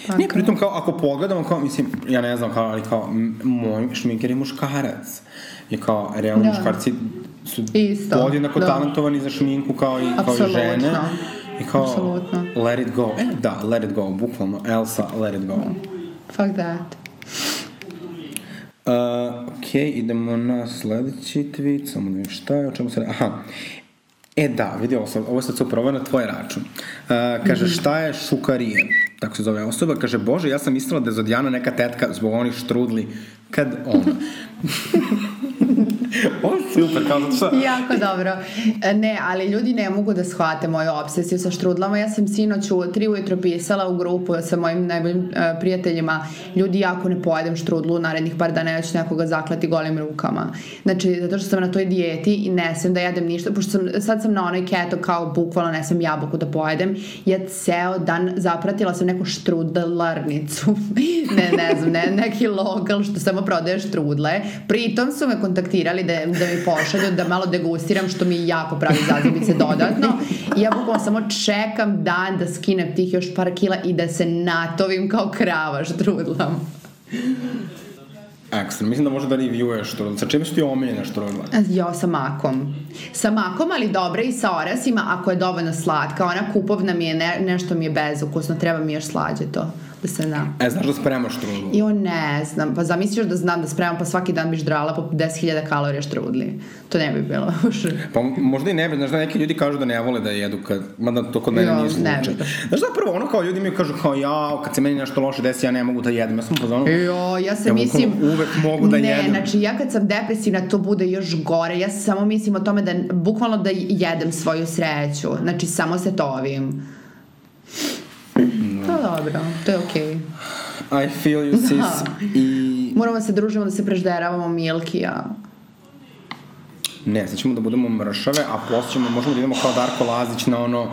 [SPEAKER 1] Pa, Nije, pritom kao, ako pogledamo, kao, mislim, ja ne znam, kao, ali kao, moj šminker je muškarac. I kao, realno da. muškarci su Isto, podjednako da. talentovani za šminku kao i, kao i žene. I kao, Absolutno. let it go. E, da, let it go, bukvalno. Elsa, let it go.
[SPEAKER 2] Fuck that.
[SPEAKER 1] Uh, ok, idemo na sledeći tweet, samo da vidim šta je, o čemu se... Aha, E da, vidi ovo, ovo je sad upravo na tvoj račun. Uh, kaže, šta je šukarije? Tako se zove osoba. Kaže, bože, ja sam mislila da je Zodijana neka tetka zbog onih štrudli. Kad ona. Je super, kao zato što...
[SPEAKER 2] jako dobro. E, ne, ali ljudi ne mogu da shvate moju obsesiju sa štrudlama. Ja sam sinoć u tri ujutro pisala u grupu sa mojim najboljim uh, prijateljima. Ljudi, jako ne pojedem štrudlu narednih par dana, ja ću nekoga zaklati golim rukama. Znači, zato što sam na toj dijeti i ne sem da jedem ništa, pošto sam, sad sam na onoj keto kao bukvalno ne sem jabuku da pojedem. Ja ceo dan zapratila sam neku štrudlarnicu. ne, ne znam, ne, neki lokal što samo prodaje štrudle. Pritom su me kontaktirali da, da mi pošalju, da malo degustiram, što mi jako pravi zazibice dodatno. I ja bukvalno samo čekam dan da skinem tih još par kila i da se natovim kao krava štrudlam.
[SPEAKER 1] Ekstra. Mislim da može da reviewuješ štrudla. Sa čime su ti omiljene štrudla?
[SPEAKER 2] Jo, sa makom. Sa makom, ali dobre i sa orasima ako je dovoljno slatka. Ona kupovna mi je, ne, nešto mi je bezukusno, treba mi još slađe to da se da.
[SPEAKER 1] E, znaš da spremaš štrudlu?
[SPEAKER 2] Jo, ne znam. Pa zamisliš da znam da spremam, pa svaki dan biš drala po 10.000 kalorija štrudli. To ne bi bilo.
[SPEAKER 1] pa možda i ne bi. Znaš da neki ljudi kažu da ne vole da jedu, kad, mada to kod mene jo, nije slučaj. Znaš da prvo ono kao ljudi mi kažu kao ja, kad se meni nešto loše desi, ja ne mogu da jedem. Ja sam pozvano...
[SPEAKER 2] Jo, ja se ja mislim...
[SPEAKER 1] Uvek mogu da
[SPEAKER 2] ne,
[SPEAKER 1] jedem.
[SPEAKER 2] Ne, znači ja kad sam depresivna to bude još gore. Ja samo mislim o tome da bukvalno da jedem svoju sreću. Znači samo se tovim. To dobro, to je okej.
[SPEAKER 1] Okay. I feel you, sis. Da. I...
[SPEAKER 2] Moramo da se družimo da se prežderavamo Milkija.
[SPEAKER 1] Ne, sad ćemo da budemo mršave, a posle ćemo, možemo da idemo kao Darko Lazić na ono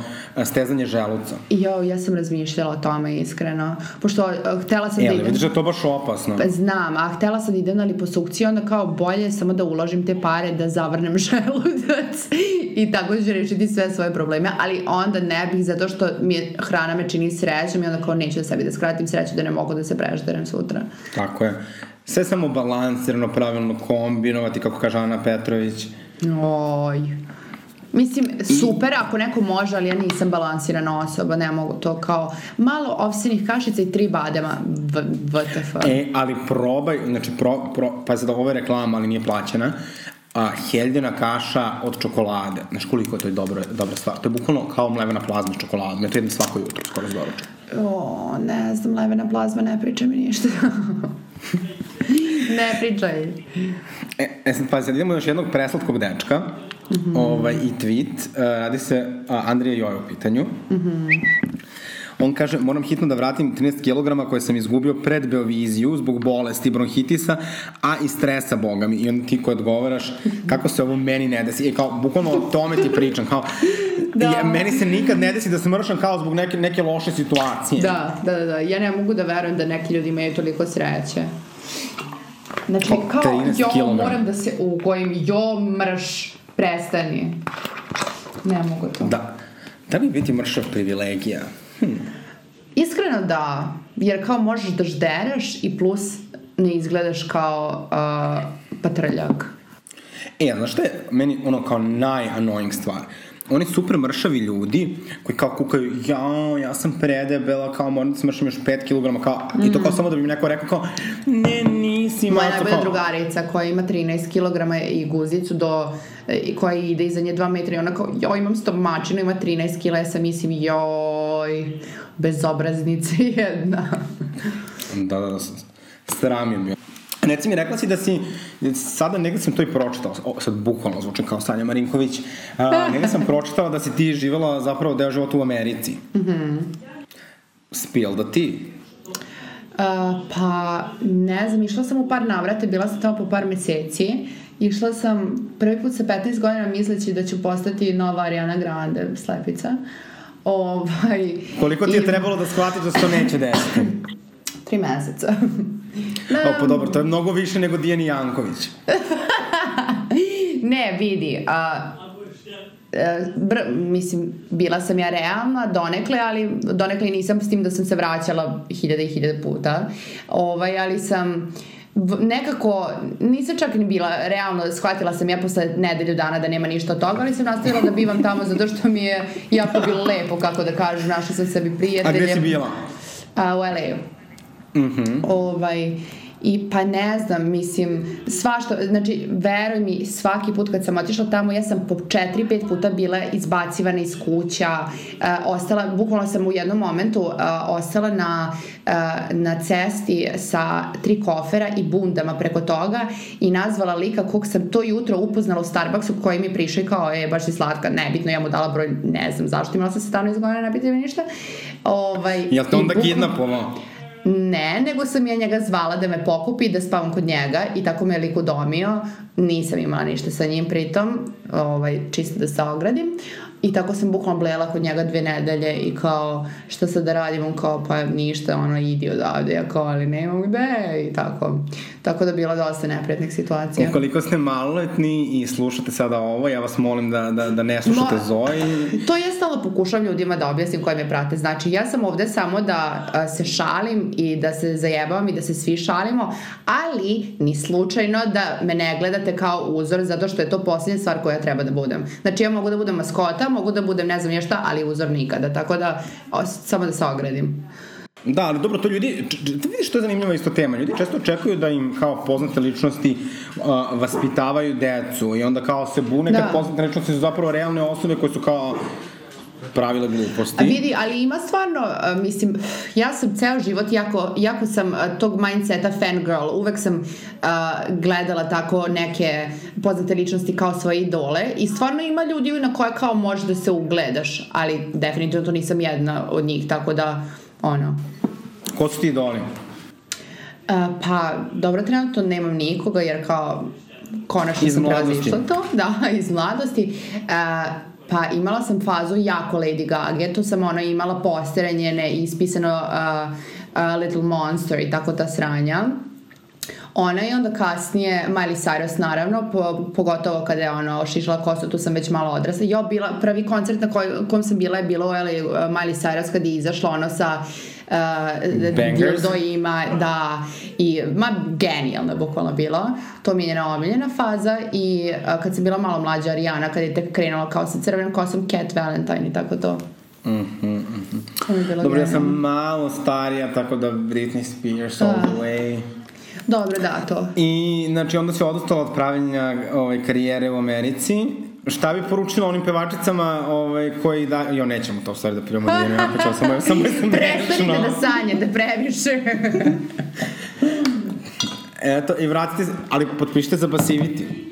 [SPEAKER 1] stezanje želuca.
[SPEAKER 2] Jo, ja sam razmišljala o tome iskreno. Pošto htela sam
[SPEAKER 1] e,
[SPEAKER 2] da idem...
[SPEAKER 1] vidiš da je to baš opasno.
[SPEAKER 2] Pa, znam, a htela sam da idem na liposukciju, onda kao bolje samo da uložim te pare da zavrnem želudac i tako ću rešiti sve svoje probleme, ali onda ne bih zato što mi je, hrana me čini srećom i onda kao neću da sebi da skratim sreću da ne mogu da se prežderem sutra.
[SPEAKER 1] Tako je. Sve samo balansirano, pravilno kombinovati, kako kaže Ana Petrović.
[SPEAKER 2] Oj. Mislim, super ako neko može, ali ja nisam balansirana osoba, ne mogu to kao malo ovsinih kašica i tri badema, vtf.
[SPEAKER 1] E, ali probaj, znači, pro, pro, pa sad ovo je reklama, ali nije plaćena, a, heljena kaša od čokolade. Znaš koliko je to je dobro, dobra stvar. To je bukvalno kao mlevena plazma s čokoladom. Ja to jedem svako jutro, skoro doručka.
[SPEAKER 2] O, ne znam, mlevena plazma, ne pričaj mi ništa. ne pričaj.
[SPEAKER 1] E, e sad, pa sad idemo još jednog preslatkog dečka. Mm -hmm. ovaj, I tweet. Uh, radi se uh, Andrija Joj u pitanju. Mm -hmm. On kaže, moram hitno da vratim 13 kg koje sam izgubio pred Beoviziju zbog bolesti, bronhitisa, a i stresa, boga mi. I onda ti ko odgovaraš, kako se ovo meni ne desi. I kao, bukvalno o tome ti pričam. Kao, da. je, meni se nikad ne desi da se mršam kao zbog neke, neke loše situacije.
[SPEAKER 2] Da, da, da, da. Ja ne mogu da verujem da neki ljudi imaju toliko sreće. Znači, kao, jo, kg. moram da se ugojim, jo, mrš, prestani. Ne mogu to.
[SPEAKER 1] Da. Da li biti mršav privilegija? Hm.
[SPEAKER 2] Iskreno da, jer kao možeš da ždereš i plus ne izgledaš kao uh, patrljak.
[SPEAKER 1] E, znaš šta je meni ono kao najannoying stvar? Oni super mršavi ljudi koji kao kukaju, ja, ja sam predebela, kao moram da smršam još 5 kg, kao, mm. i to kao mm. samo da bi mi neko rekao kao, ne, nisi,
[SPEAKER 2] Moja najbolja kao... drugarica koja ima 13 kg i guzicu do, i koja ide iza nje 2 metra i ona kao, joj, imam stomačinu, ima 13 kg, ja sam mislim, joj, bezobraznice jedna.
[SPEAKER 1] da, da, da, sramim je. Reci mi, rekla si da si, sada negde sam to i pročitao, o, sad bukvalno zvučim kao Sanja Marinković, a, negde sam pročitao da si ti živjela zapravo deo života u Americi. Mm Spijel da ti?
[SPEAKER 2] Uh, pa, ne znam, išla sam u par navrate, bila sam tamo po par meseci. Išla sam prvi put sa 15 godina misleći da ću postati nova Ariana Grande slepica. Ovaj,
[SPEAKER 1] Koliko ti je i... trebalo da shvatiš da se to neće desiti?
[SPEAKER 2] Tri meseca.
[SPEAKER 1] o, pa dobro, to je mnogo više nego Dijani Janković.
[SPEAKER 2] ne, vidi, a, br, mislim, bila sam ja realna donekle, ali donekle nisam s tim da sam se vraćala hiljade i hiljade puta. Ovaj, ali sam nekako, nisam čak ni bila realno, shvatila sam ja posle nedelju dana da nema ništa od toga, ali sam nastavila da bivam tamo zato što mi je jako bilo lepo, kako da kažem, našla sam sebi prijatelje.
[SPEAKER 1] A gde si bila?
[SPEAKER 2] A, u LA-u. Mm ovaj, I pa ne znam, mislim, svašta, znači, veruj mi, svaki put kad sam otišla tamo, ja sam po 4-5 puta bila izbacivana iz kuća, uh, ostala, bukvalno sam u jednom momentu uh, ostala na, uh, na cesti sa tri kofera i bundama preko toga i nazvala lika kog sam to jutro upoznala u Starbucksu koji mi prišao i kao, e, baš si slatka, nebitno, ja mu dala broj, ne znam zašto, imala sam se stavno izgodina, ne biti mi ništa.
[SPEAKER 1] Ovaj, Jel te onda kidnapovao?
[SPEAKER 2] Ne, nego sam ja njega zvala da me pokupi da spavam kod njega i tako me je lik udomio. Nisam imala ništa sa njim pritom, ovaj, čisto da se ogradim. I tako sam bukvalno blela kod njega dve nedelje i kao šta sad da radim, on kao pa ništa, ono idi odavde, ja kao ali nemam gde i tako. Tako da bilo dosta neprijatnih situacija.
[SPEAKER 1] Ukoliko ste maloletni i slušate sada ovo, ja vas molim da, da, da ne slušate no, Zoji.
[SPEAKER 2] To je stalo pokušavam ljudima da objasnim koji me prate. Znači ja sam ovde samo da a, se šalim i da se zajebavam i da se svi šalimo, ali ni slučajno da me ne gledate kao uzor zato što je to posljednja stvar koja treba da budem. Znači ja mogu da budem maskota, mogu da budem ne znam je šta, ali uzor nikada. Tako da, o, samo da se ogradim.
[SPEAKER 1] Da, ali dobro, to ljudi, da vidiš što je zanimljiva isto tema, ljudi često očekuju da im kao poznate ličnosti uh, vaspitavaju decu i onda kao se bune da. kad poznate ličnosti su zapravo realne osobe koje su kao pravila gluposti.
[SPEAKER 2] A vidi, ali ima stvarno, uh, mislim, ja sam ceo život, jako, jako sam uh, tog mindseta fangirl, uvek sam uh, gledala tako neke poznate ličnosti kao svoje idole i stvarno ima ljudi na koje kao možeš da se ugledaš, ali definitivno to nisam jedna od njih, tako da, ono...
[SPEAKER 1] Ko su ti idoli?
[SPEAKER 2] Uh, pa, dobro, trenutno nemam nikoga, jer kao konačno
[SPEAKER 1] iz
[SPEAKER 2] sam
[SPEAKER 1] prevazišla
[SPEAKER 2] to. Da, iz mladosti. Uh, Pa imala sam fazu jako Lady Gaga, to sam ona imala postere njene ispisano uh, uh, Little Monster i tako ta sranja. Ona i onda kasnije Miley Cyrus naravno, po, pogotovo kada je ona ošišla kosu, tu sam već malo odrasla. Jo, bila, prvi koncert na koj, kom sam bila je bilo uh, Miley Cyrus kad je izašla ono sa uh, dildo ima, da, i, ma, genijalno je bukvalno bilo. To mi je njena omiljena faza i uh, kad sam bila malo mlađa Ariana, kad je tek krenula kao sa crvenom kosom Cat Valentine i tako to. Mm -hmm,
[SPEAKER 1] mm -hmm. Dobro, ja sam malo starija, tako da Britney Spears all the way.
[SPEAKER 2] Dobro, da, to.
[SPEAKER 1] I, znači, onda se odostala od pravljenja ovaj, karijere u Americi Šta bi poručila onim pevačicama ovaj, koji da... Jo, nećemo to u stvari da prijemo Dijanu Jaković, ovo samo, samo smešno.
[SPEAKER 2] Prestanite da sanjate previše.
[SPEAKER 1] Eto, i vratite, ali potpišite za Basiviti.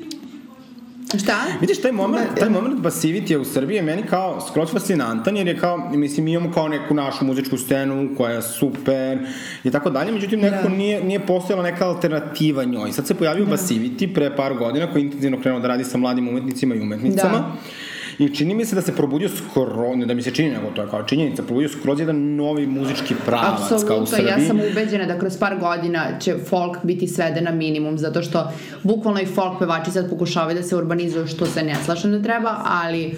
[SPEAKER 2] Šta?
[SPEAKER 1] Vidiš, taj moment, taj moment basivity u Srbiji je meni kao skroz fascinantan, jer je kao, mislim, imamo kao neku našu muzičku scenu koja je super i tako dalje, međutim, nekako da. nije, nije postojala neka alternativa njoj. Sad se pojavio da. Basivity pre par godina koji je intenzivno krenuo da radi sa mladim umetnicima i umetnicama. Da I čini mi se da se probudio skoro, ne da mi se čini, nego to je kao činjenica, probudio skroz jedan novi muzički pravac Absolutno, kao u Srbiji.
[SPEAKER 2] ja sam ubeđena da kroz par godina će folk biti sveden na minimum, zato što bukvalno i folk pevači sad pokušavaju da se urbanizuju, što se ne slašam da treba, ali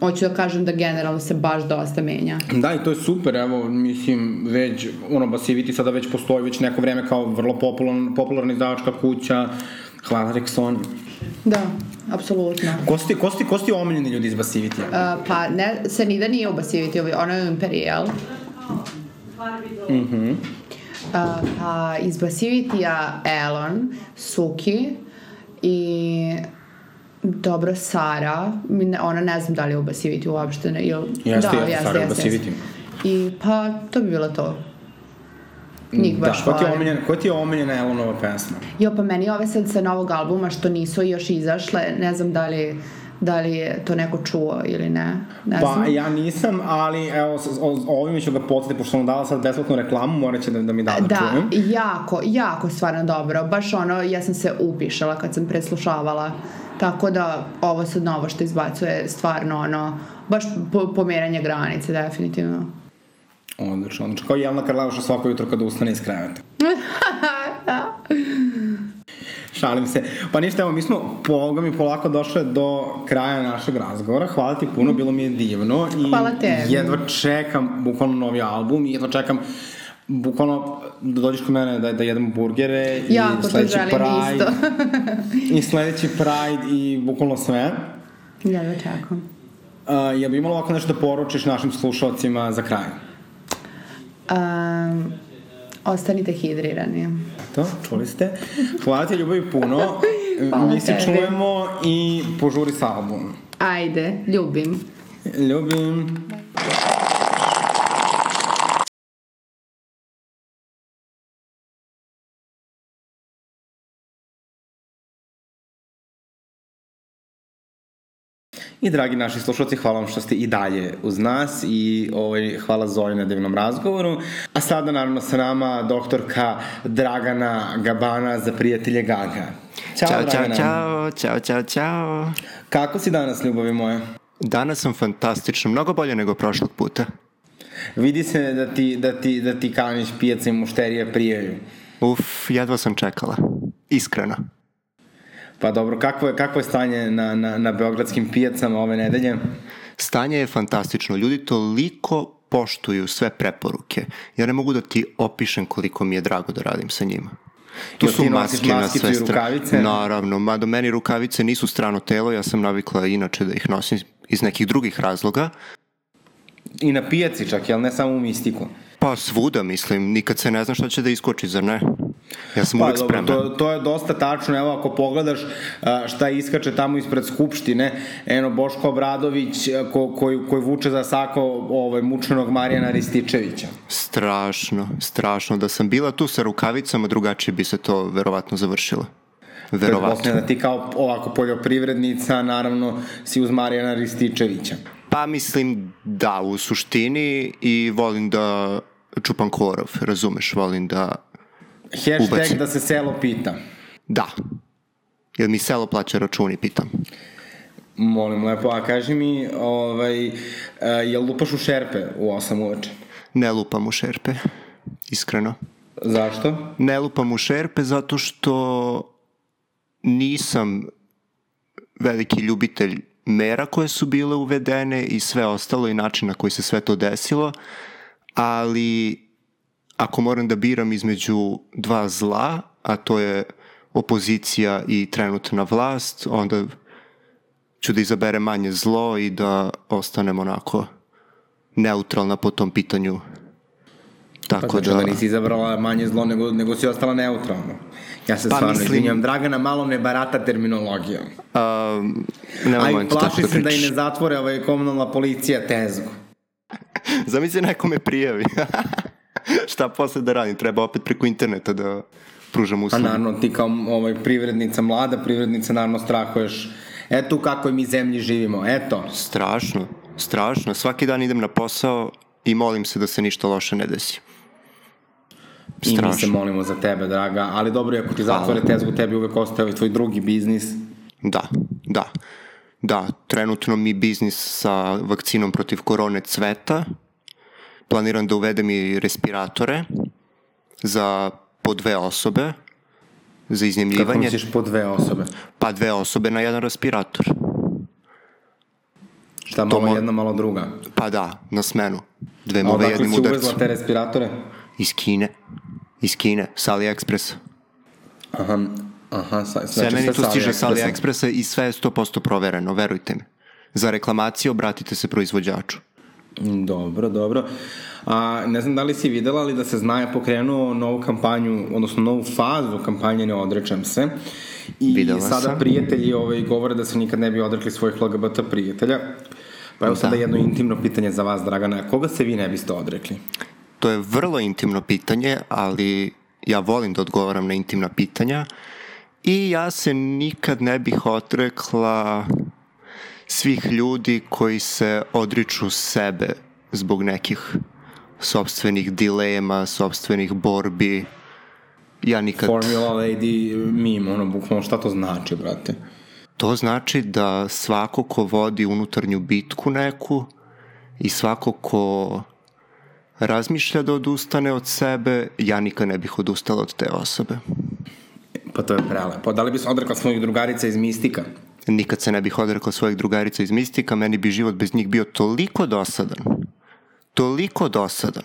[SPEAKER 2] hoću da kažem da generalno se baš dosta menja.
[SPEAKER 1] Da, i to je super, evo, mislim, već, ono, Basiviti sada već postoji već neko vreme kao vrlo popularna, popularna izdavačka kuća, hvala Rexoni.
[SPEAKER 2] Da, apsolutno.
[SPEAKER 1] Ko su ti, ko su ti, ko su ti omiljeni ljudi iz Basivitija?
[SPEAKER 2] Uh, pa, ne, Sanida nije u Basiviti, ona je u Imperial. Mhm. Mm -hmm. uh, pa, iz Basivitija Elon, Suki i dobro Sara, ona ne znam da li je u Basiviti uopšte.
[SPEAKER 1] Ili, jeste, da, jeste, jeste, Sara jeste, Basiviti.
[SPEAKER 2] I pa, to bi bilo to. Njih
[SPEAKER 1] Da,
[SPEAKER 2] baš
[SPEAKER 1] ko ti je omiljena, ko ti je omiljena Elonova pesma?
[SPEAKER 2] Jo, pa meni ove sad sa novog albuma što nisu još izašle, ne znam da li, da li je to neko čuo ili ne. Ne
[SPEAKER 1] Pa
[SPEAKER 2] znam.
[SPEAKER 1] ja nisam, ali evo, s- o, o ovime ću ga podsjetiti, pošto sam dala sad besplatnu reklamu, morat će da, da mi da da,
[SPEAKER 2] Da,
[SPEAKER 1] čujem.
[SPEAKER 2] jako, jako stvarno dobro. Baš ono, ja sam se upišala kad sam preslušavala. Tako da ovo sad novo što izbacuje stvarno ono, baš po, pomeranje granice definitivno.
[SPEAKER 1] Odlično, odlično. Kao Jelena Karleuša svako jutro kada ustane iz kreveta. Šalim se. Pa ništa, evo, mi smo poga mi polako došle do kraja našeg razgovora. Hvala ti puno, bilo mi je divno. I
[SPEAKER 2] Hvala tebi.
[SPEAKER 1] jedva čekam bukvalno novi album i jedva čekam bukvalno da dođeš kod mene da, da jedemo burgere
[SPEAKER 2] Jako
[SPEAKER 1] i sledeći Pride i sledeći Pride i bukvalno sve.
[SPEAKER 2] Jedva čekam.
[SPEAKER 1] Uh, ja bi imala ovako nešto da poručiš našim slušalcima za kraj?
[SPEAKER 2] Um, ostanite hidrirani.
[SPEAKER 1] To, čuli ste. Hvala ti ljubavi puno.
[SPEAKER 2] Hvala
[SPEAKER 1] Mi se čujemo i požuri sa albumom.
[SPEAKER 2] Ajde, ljubim.
[SPEAKER 1] Ljubim. I dragi naši slušalci, hvala vam što ste i dalje uz nas i ovaj, hvala Zoji na divnom razgovoru. A sada naravno sa nama doktorka Dragana Gabana za prijatelje Gaga. Ćao,
[SPEAKER 3] Ćao, čao,
[SPEAKER 1] Dragana.
[SPEAKER 3] čao, čao, čao, čao.
[SPEAKER 1] Kako si danas, ljubavi moja?
[SPEAKER 3] Danas sam fantastično, mnogo bolje nego prošlog puta.
[SPEAKER 1] Vidi se da ti, da ti, da ti kanić pijaca i mušterija prijaju.
[SPEAKER 3] Uf, jedva sam čekala. Iskreno.
[SPEAKER 1] Pa dobro, kakvo je, kakvo je stanje na, na, na beogradskim pijacama ove nedelje?
[SPEAKER 3] Stanje je fantastično. Ljudi toliko poštuju sve preporuke. Ja ne mogu da ti opišem koliko mi je drago da radim sa njima. Tu su maske na sve strane. Naravno, mada meni rukavice nisu strano telo, ja sam navikla inače da ih nosim iz nekih drugih razloga.
[SPEAKER 1] I na pijaci čak, jel ne samo u mistiku?
[SPEAKER 3] Pa svuda, mislim, nikad se ne zna šta će da iskoči, zar ne? Ja sam
[SPEAKER 1] Pa
[SPEAKER 3] uvek
[SPEAKER 1] dobro,
[SPEAKER 3] spreman.
[SPEAKER 1] to, to je dosta tačno, evo ako pogledaš šta iskače tamo ispred Skupštine, eno Boško Obradović ko, koji, koji vuče za sako ovaj, mučenog Marijana Rističevića.
[SPEAKER 3] Strašno, strašno. Da sam bila tu sa rukavicama, drugačije bi se to verovatno završilo. Verovatno.
[SPEAKER 1] Da ti kao ovako poljoprivrednica, naravno, si uz Marijana Rističevića.
[SPEAKER 3] Pa mislim da, u suštini i volim da čupam korov, razumeš, volim da...
[SPEAKER 1] Hashtag
[SPEAKER 3] Ubacim.
[SPEAKER 1] da se selo pita.
[SPEAKER 3] Da. Jel mi selo plaća računi, pitam.
[SPEAKER 1] Molim lepo, a kaži mi, ovaj, a, jel lupaš u šerpe u 8 uveče?
[SPEAKER 3] Ne lupam u šerpe, iskreno.
[SPEAKER 1] Zašto?
[SPEAKER 3] Ne lupam u šerpe zato što nisam veliki ljubitelj mera koje su bile uvedene i sve ostalo i način na koji se sve to desilo, ali ako moram da biram između dva zla, a to je opozicija i trenutna vlast, onda ću da izaberem manje zlo i da ostanem onako neutralna po tom pitanju.
[SPEAKER 1] Pa
[SPEAKER 3] Tako
[SPEAKER 1] znači da... da nisi izabrala manje zlo, nego, nego si ostala neutralna. Ja se
[SPEAKER 3] Pa
[SPEAKER 1] stvarno
[SPEAKER 3] mislim-
[SPEAKER 1] izvinjam, Dragana malo ne barata terminologijom.
[SPEAKER 3] Um, nema
[SPEAKER 1] A i
[SPEAKER 3] momenta
[SPEAKER 1] plaši
[SPEAKER 3] da
[SPEAKER 1] se da i
[SPEAKER 3] pričaš.
[SPEAKER 1] ne zatvore ovaj komunalna policija tezgu.
[SPEAKER 3] Zamisli neko me prijavi. Šta posle da radim? Treba opet preko interneta da pružam
[SPEAKER 1] Pa
[SPEAKER 3] uslugu.
[SPEAKER 1] naravno, ti kao ovaj, privrednica, mlada privrednica, naravno strahuješ. Eto u kakvoj mi zemlji živimo, eto.
[SPEAKER 3] Strašno, strašno. Svaki dan idem na posao i molim se da se ništa loše ne desi.
[SPEAKER 1] I mi se
[SPEAKER 3] Strašno.
[SPEAKER 1] molimo za tebe, draga. Ali dobro, ako ti zatvore tezgu, tebi uvek ostaje ovaj tvoj drugi biznis.
[SPEAKER 3] Da, da. Da, trenutno mi biznis sa vakcinom protiv korone cveta. Planiram da uvedem i respiratore za po dve osobe za
[SPEAKER 1] Kako
[SPEAKER 3] iznjemljivanje.
[SPEAKER 1] misliš po dve osobe?
[SPEAKER 3] Pa dve osobe na jedan respirator.
[SPEAKER 1] Šta, malo
[SPEAKER 3] mo-
[SPEAKER 1] jedna, malo druga?
[SPEAKER 3] Pa da, na smenu. Dve
[SPEAKER 1] A
[SPEAKER 3] move
[SPEAKER 1] odakle
[SPEAKER 3] jednim
[SPEAKER 1] si
[SPEAKER 3] udarcem.
[SPEAKER 1] uvezla te respiratore?
[SPEAKER 3] Iz Kine. Iz Kine, sa AliExpressa.
[SPEAKER 1] Aha, aha, sa,
[SPEAKER 3] Sve
[SPEAKER 1] znači
[SPEAKER 3] meni tu stiže sa.
[SPEAKER 1] AliExpressa
[SPEAKER 3] i sve je 100% provereno, verujte mi. Za reklamaciju obratite se proizvođaču.
[SPEAKER 1] Dobro, dobro. A, ne znam da li si videla, ali da se zna je pokrenuo novu kampanju, odnosno novu fazu kampanje Ne odrečem se. I
[SPEAKER 3] Videla
[SPEAKER 1] sada
[SPEAKER 3] sam.
[SPEAKER 1] prijatelji ovaj, govore da se nikad ne bi odrekli svojih LGBT prijatelja. Pa evo sada
[SPEAKER 3] Da.
[SPEAKER 1] jedno intimno pitanje za vas, Dragana. Koga se vi ne biste odrekli?
[SPEAKER 3] To je vrlo intimno pitanje, ali ja volim da odgovaram na intimna pitanja i ja se nikad ne bih odrekla svih ljudi koji se odriču sebe zbog nekih sobstvenih dilema, sobstvenih borbi. Ja nikad...
[SPEAKER 1] Formula Lady meme, ono, bukvalno šta to znači, brate?
[SPEAKER 3] To znači da svako ko vodi unutarnju bitku neku i svako ko razmišlja da odustane od sebe, ja nikad ne bih odustala od te osobe.
[SPEAKER 1] Pa to je prelepo. Da li bi se odrekla svojih drugarica iz Mistika?
[SPEAKER 3] Nikad se ne bih odrekla svojih drugarica iz Mistika, meni bi život bez njih bio toliko dosadan. Toliko dosadan.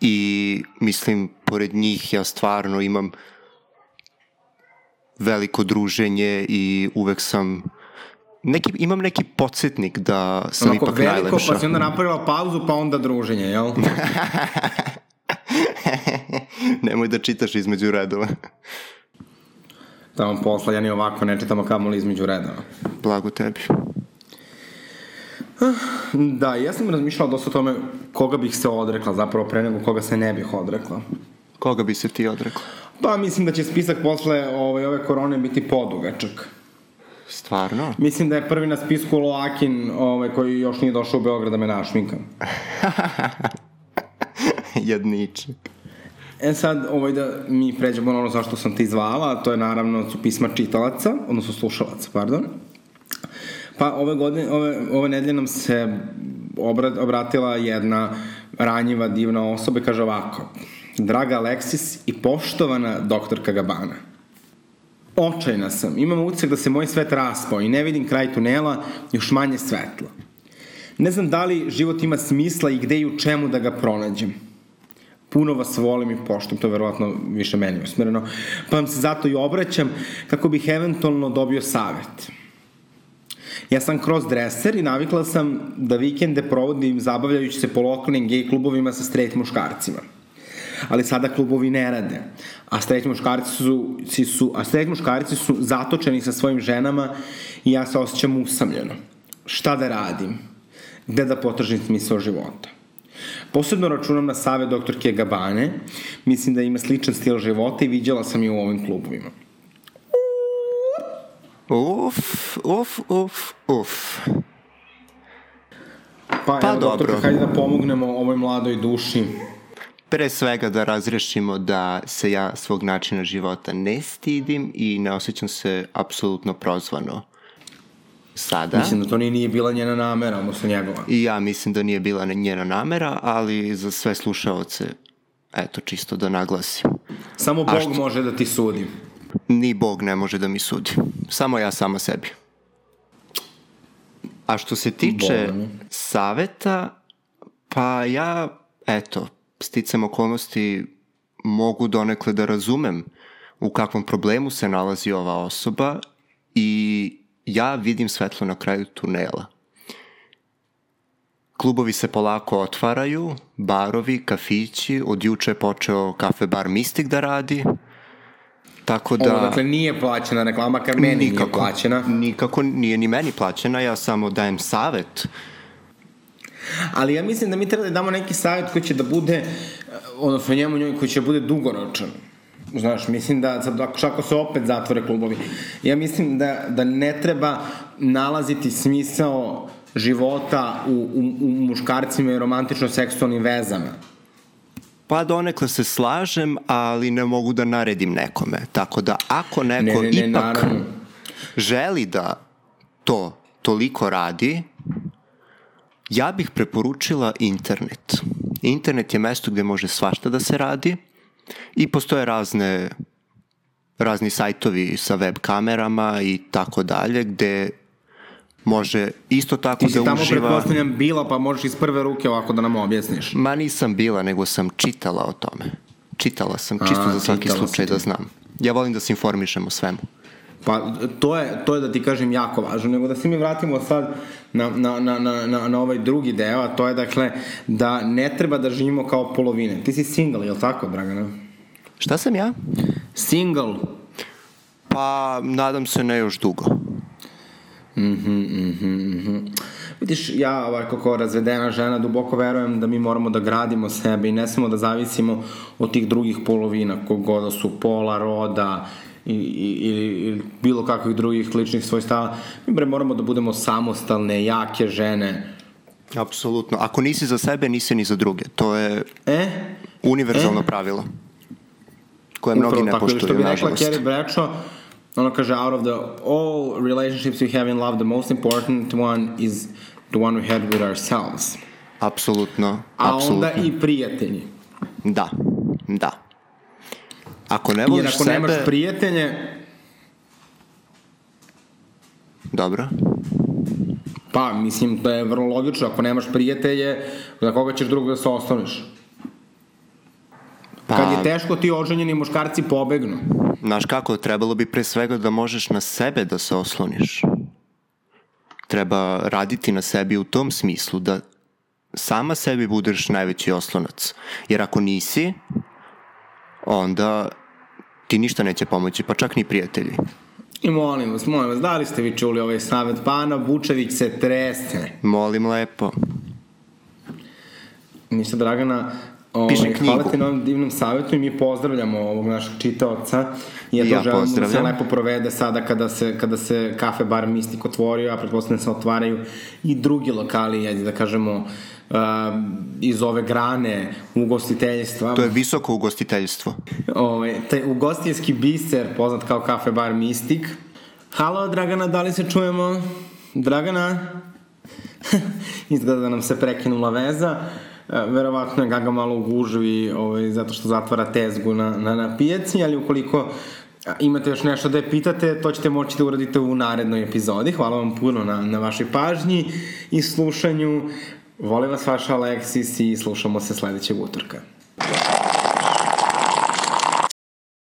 [SPEAKER 3] I mislim, pored njih ja stvarno imam veliko druženje i uvek sam neki, imam neki podsjetnik da sam
[SPEAKER 1] Onako
[SPEAKER 3] ipak
[SPEAKER 1] veliko,
[SPEAKER 3] najlepša.
[SPEAKER 1] pa si onda napravila pauzu, pa onda druženje, jel?
[SPEAKER 3] Nemoj da čitaš između redova.
[SPEAKER 1] Tamo posla, ja ni ovako ne čitamo kamoli između redova.
[SPEAKER 3] Blago tebi.
[SPEAKER 1] Da, ja sam razmišljala dosta o tome koga bih se odrekla, zapravo pre nego koga se ne bih odrekla.
[SPEAKER 3] Koga bi se ti odrekla?
[SPEAKER 1] Pa mislim da će spisak posle ove, ove korone biti podugačak.
[SPEAKER 3] Stvarno?
[SPEAKER 1] Mislim da je prvi na spisku Loakin, ovaj, koji još nije došao u Beograd da me našminkam.
[SPEAKER 3] Jedničak.
[SPEAKER 1] E sad, ovaj da mi pređemo na ono zašto sam ti zvala, a to je naravno su pisma čitalaca, odnosno slušalaca, pardon. Pa ove godine, ove, ove nedelje nam se obrat, obratila jedna ranjiva, divna osoba i kaže ovako. Draga Aleksis i poštovana doktorka Gabana. Očajna sam, imam utisak da se moj svet raspao i ne vidim kraj tunela, još manje svetla. Ne znam da li život ima smisla i gde i u čemu da ga pronađem puno vas volim i poštom, to je verovatno više meni usmereno, pa vam se zato i obraćam kako bih eventualno dobio savet. Ja sam cross-dresser i navikla sam da vikende provodim zabavljajući se po lokalnim gej klubovima sa straight muškarcima. Ali sada klubovi ne rade, a straight muškarci su, su, a straight muškarci su zatočeni sa svojim ženama i ja se osjećam usamljeno. Šta da radim? Gde da potržim smisao života? Posebno računam na save doktorke Gabane, mislim da ima sličan stil života i viđala sam je u ovim klubovima.
[SPEAKER 3] Uf, uf, uf, uf.
[SPEAKER 1] Pa,
[SPEAKER 3] Pa
[SPEAKER 1] evo,
[SPEAKER 3] dobro.
[SPEAKER 1] doktorka, hajde da pomognemo ovoj mladoj duši.
[SPEAKER 3] Pre svega da razrešimo da se ja svog načina života ne stidim i ne osjećam se apsolutno prozvano sada.
[SPEAKER 1] Mislim da to nije, nije bila njena namera, odnosno njegova.
[SPEAKER 3] I ja mislim da nije bila njena namera, ali za sve slušaoce, eto, čisto da naglasim.
[SPEAKER 1] Samo Bog
[SPEAKER 3] što-
[SPEAKER 1] može da ti sudi.
[SPEAKER 3] Ni Bog ne može da mi sudi. Samo ja sama sebi. A što se tiče
[SPEAKER 1] Boga mi.
[SPEAKER 3] saveta, pa ja, eto, sticam okolnosti mogu donekle da razumem u kakvom problemu se nalazi ova osoba i ja vidim svetlo na kraju tunela. Klubovi se polako otvaraju, barovi, kafići, od juče je počeo kafe bar Mistik da radi, tako da...
[SPEAKER 1] Ovo, dakle, nije plaćena reklama, kar meni nije plaćena.
[SPEAKER 3] Nikako nije ni meni plaćena, ja samo dajem savet.
[SPEAKER 1] Ali ja mislim da mi treba da damo neki savjet koji će da bude, odnosno njemu njoj, koji će da bude dugoročan. Znaš, mislim da, sad, ako, ako se opet zatvore klubovi, ja mislim da, da ne treba nalaziti smisao života u, u, u muškarcima i romantično-seksualnim vezama.
[SPEAKER 3] Pa donekle se slažem, ali ne mogu da naredim nekome. Tako da ako neko
[SPEAKER 1] Ne, ne, ne,
[SPEAKER 3] ipak
[SPEAKER 1] naravno.
[SPEAKER 3] želi da to toliko radi, ja bih preporučila internet. Internet je mesto gde može svašta da se radi i postoje razne razni sajtovi sa web kamerama i tako dalje, gde može isto tako
[SPEAKER 1] Ti si
[SPEAKER 3] da
[SPEAKER 1] tamo,
[SPEAKER 3] uživa...
[SPEAKER 1] pretpostavljam, bila, pa možeš iz prve ruke ovako da nam objasniš.
[SPEAKER 3] Ma nisam bila, nego sam čitala o tome. Čitala sam, čisto
[SPEAKER 1] A,
[SPEAKER 3] za svaki slučaj da znam. Ja volim da se informišem o svemu.
[SPEAKER 1] Pa to je, to je da ti kažem jako važno, nego da se mi vratimo sad na, na, na, na, na, na ovaj drugi deo, a to je dakle da ne treba da živimo kao polovine. Ti si single, je li tako, Dragana?
[SPEAKER 3] Šta sam ja?
[SPEAKER 1] Single.
[SPEAKER 3] Pa, nadam se ne još dugo.
[SPEAKER 1] Vidiš, ja ovako kao razvedena žena duboko verujem da mi moramo da gradimo sebe i ne smemo da zavisimo od tih drugih polovina, kogoda su pola, roda, i, i, i, bilo kakvih drugih ličnih svojstava. Mi bre moramo da budemo samostalne, jake žene.
[SPEAKER 3] Apsolutno. Ako nisi za sebe, nisi ni za druge. To je
[SPEAKER 1] E?
[SPEAKER 3] univerzalno
[SPEAKER 1] E?
[SPEAKER 3] pravilo koje mnogi ne
[SPEAKER 1] tako, ili što
[SPEAKER 3] poštuju,
[SPEAKER 1] bi rekla
[SPEAKER 3] nažalost.
[SPEAKER 1] Carrie Bradshaw, ona kaže, out of the all relationships we have in love, the most important one is the one we had with ourselves.
[SPEAKER 3] Apsolutno.
[SPEAKER 1] A
[SPEAKER 3] apsolutno.
[SPEAKER 1] onda i prijatelji.
[SPEAKER 3] Da, da. Ako ne
[SPEAKER 1] Jer
[SPEAKER 3] voliš
[SPEAKER 1] ako
[SPEAKER 3] sebe...
[SPEAKER 1] nemaš prijatelje,
[SPEAKER 3] Dobro.
[SPEAKER 1] pa mislim da je vrlo logično, ako nemaš prijatelje, za koga ćeš drugog da se osloniš?
[SPEAKER 3] Pa,
[SPEAKER 1] Kad je teško, ti oženjeni muškarci pobegnu.
[SPEAKER 3] Znaš kako, trebalo bi pre svega da možeš na sebe da se osloniš. Treba raditi na sebi u tom smislu da sama sebi budeš najveći oslonac. Jer ako nisi, onda ti ništa neće pomoći, pa čak ni prijatelji.
[SPEAKER 1] I molim vas, molim vas, da li ste vi čuli ovaj savjet? Pa Ana Vučević se tresne.
[SPEAKER 3] Molim lepo.
[SPEAKER 1] Ništa, Dragana,
[SPEAKER 3] Piše
[SPEAKER 1] ovaj,
[SPEAKER 3] knjigu.
[SPEAKER 1] hvala ti na ovom divnom savjetu i mi pozdravljamo ovog našeg čitaoca. I ja,
[SPEAKER 3] Ja
[SPEAKER 1] to želim da se lepo provede sada kada se, kada se kafe bar Mistik otvorio, a pretpostavljam da se otvaraju i drugi lokali, ajde da kažemo, uh, iz ove grane ugostiteljstva.
[SPEAKER 3] To je visoko ugostiteljstvo.
[SPEAKER 1] Ovaj, taj ugostiteljski biser, poznat kao kafe bar Mistik. Halo, Dragana, da li se čujemo? Dragana? Izgleda da nam se prekinula veza. E, verovatno je Gaga malo u gužvi ovaj, zato što zatvara tezgu na, na, na pijaci, ali ukoliko imate još nešto da je pitate, to ćete moći da uradite u narednoj epizodi. Hvala vam puno na, na vašoj pažnji i slušanju. Volim vas vaša Aleksis i slušamo se sledećeg utorka.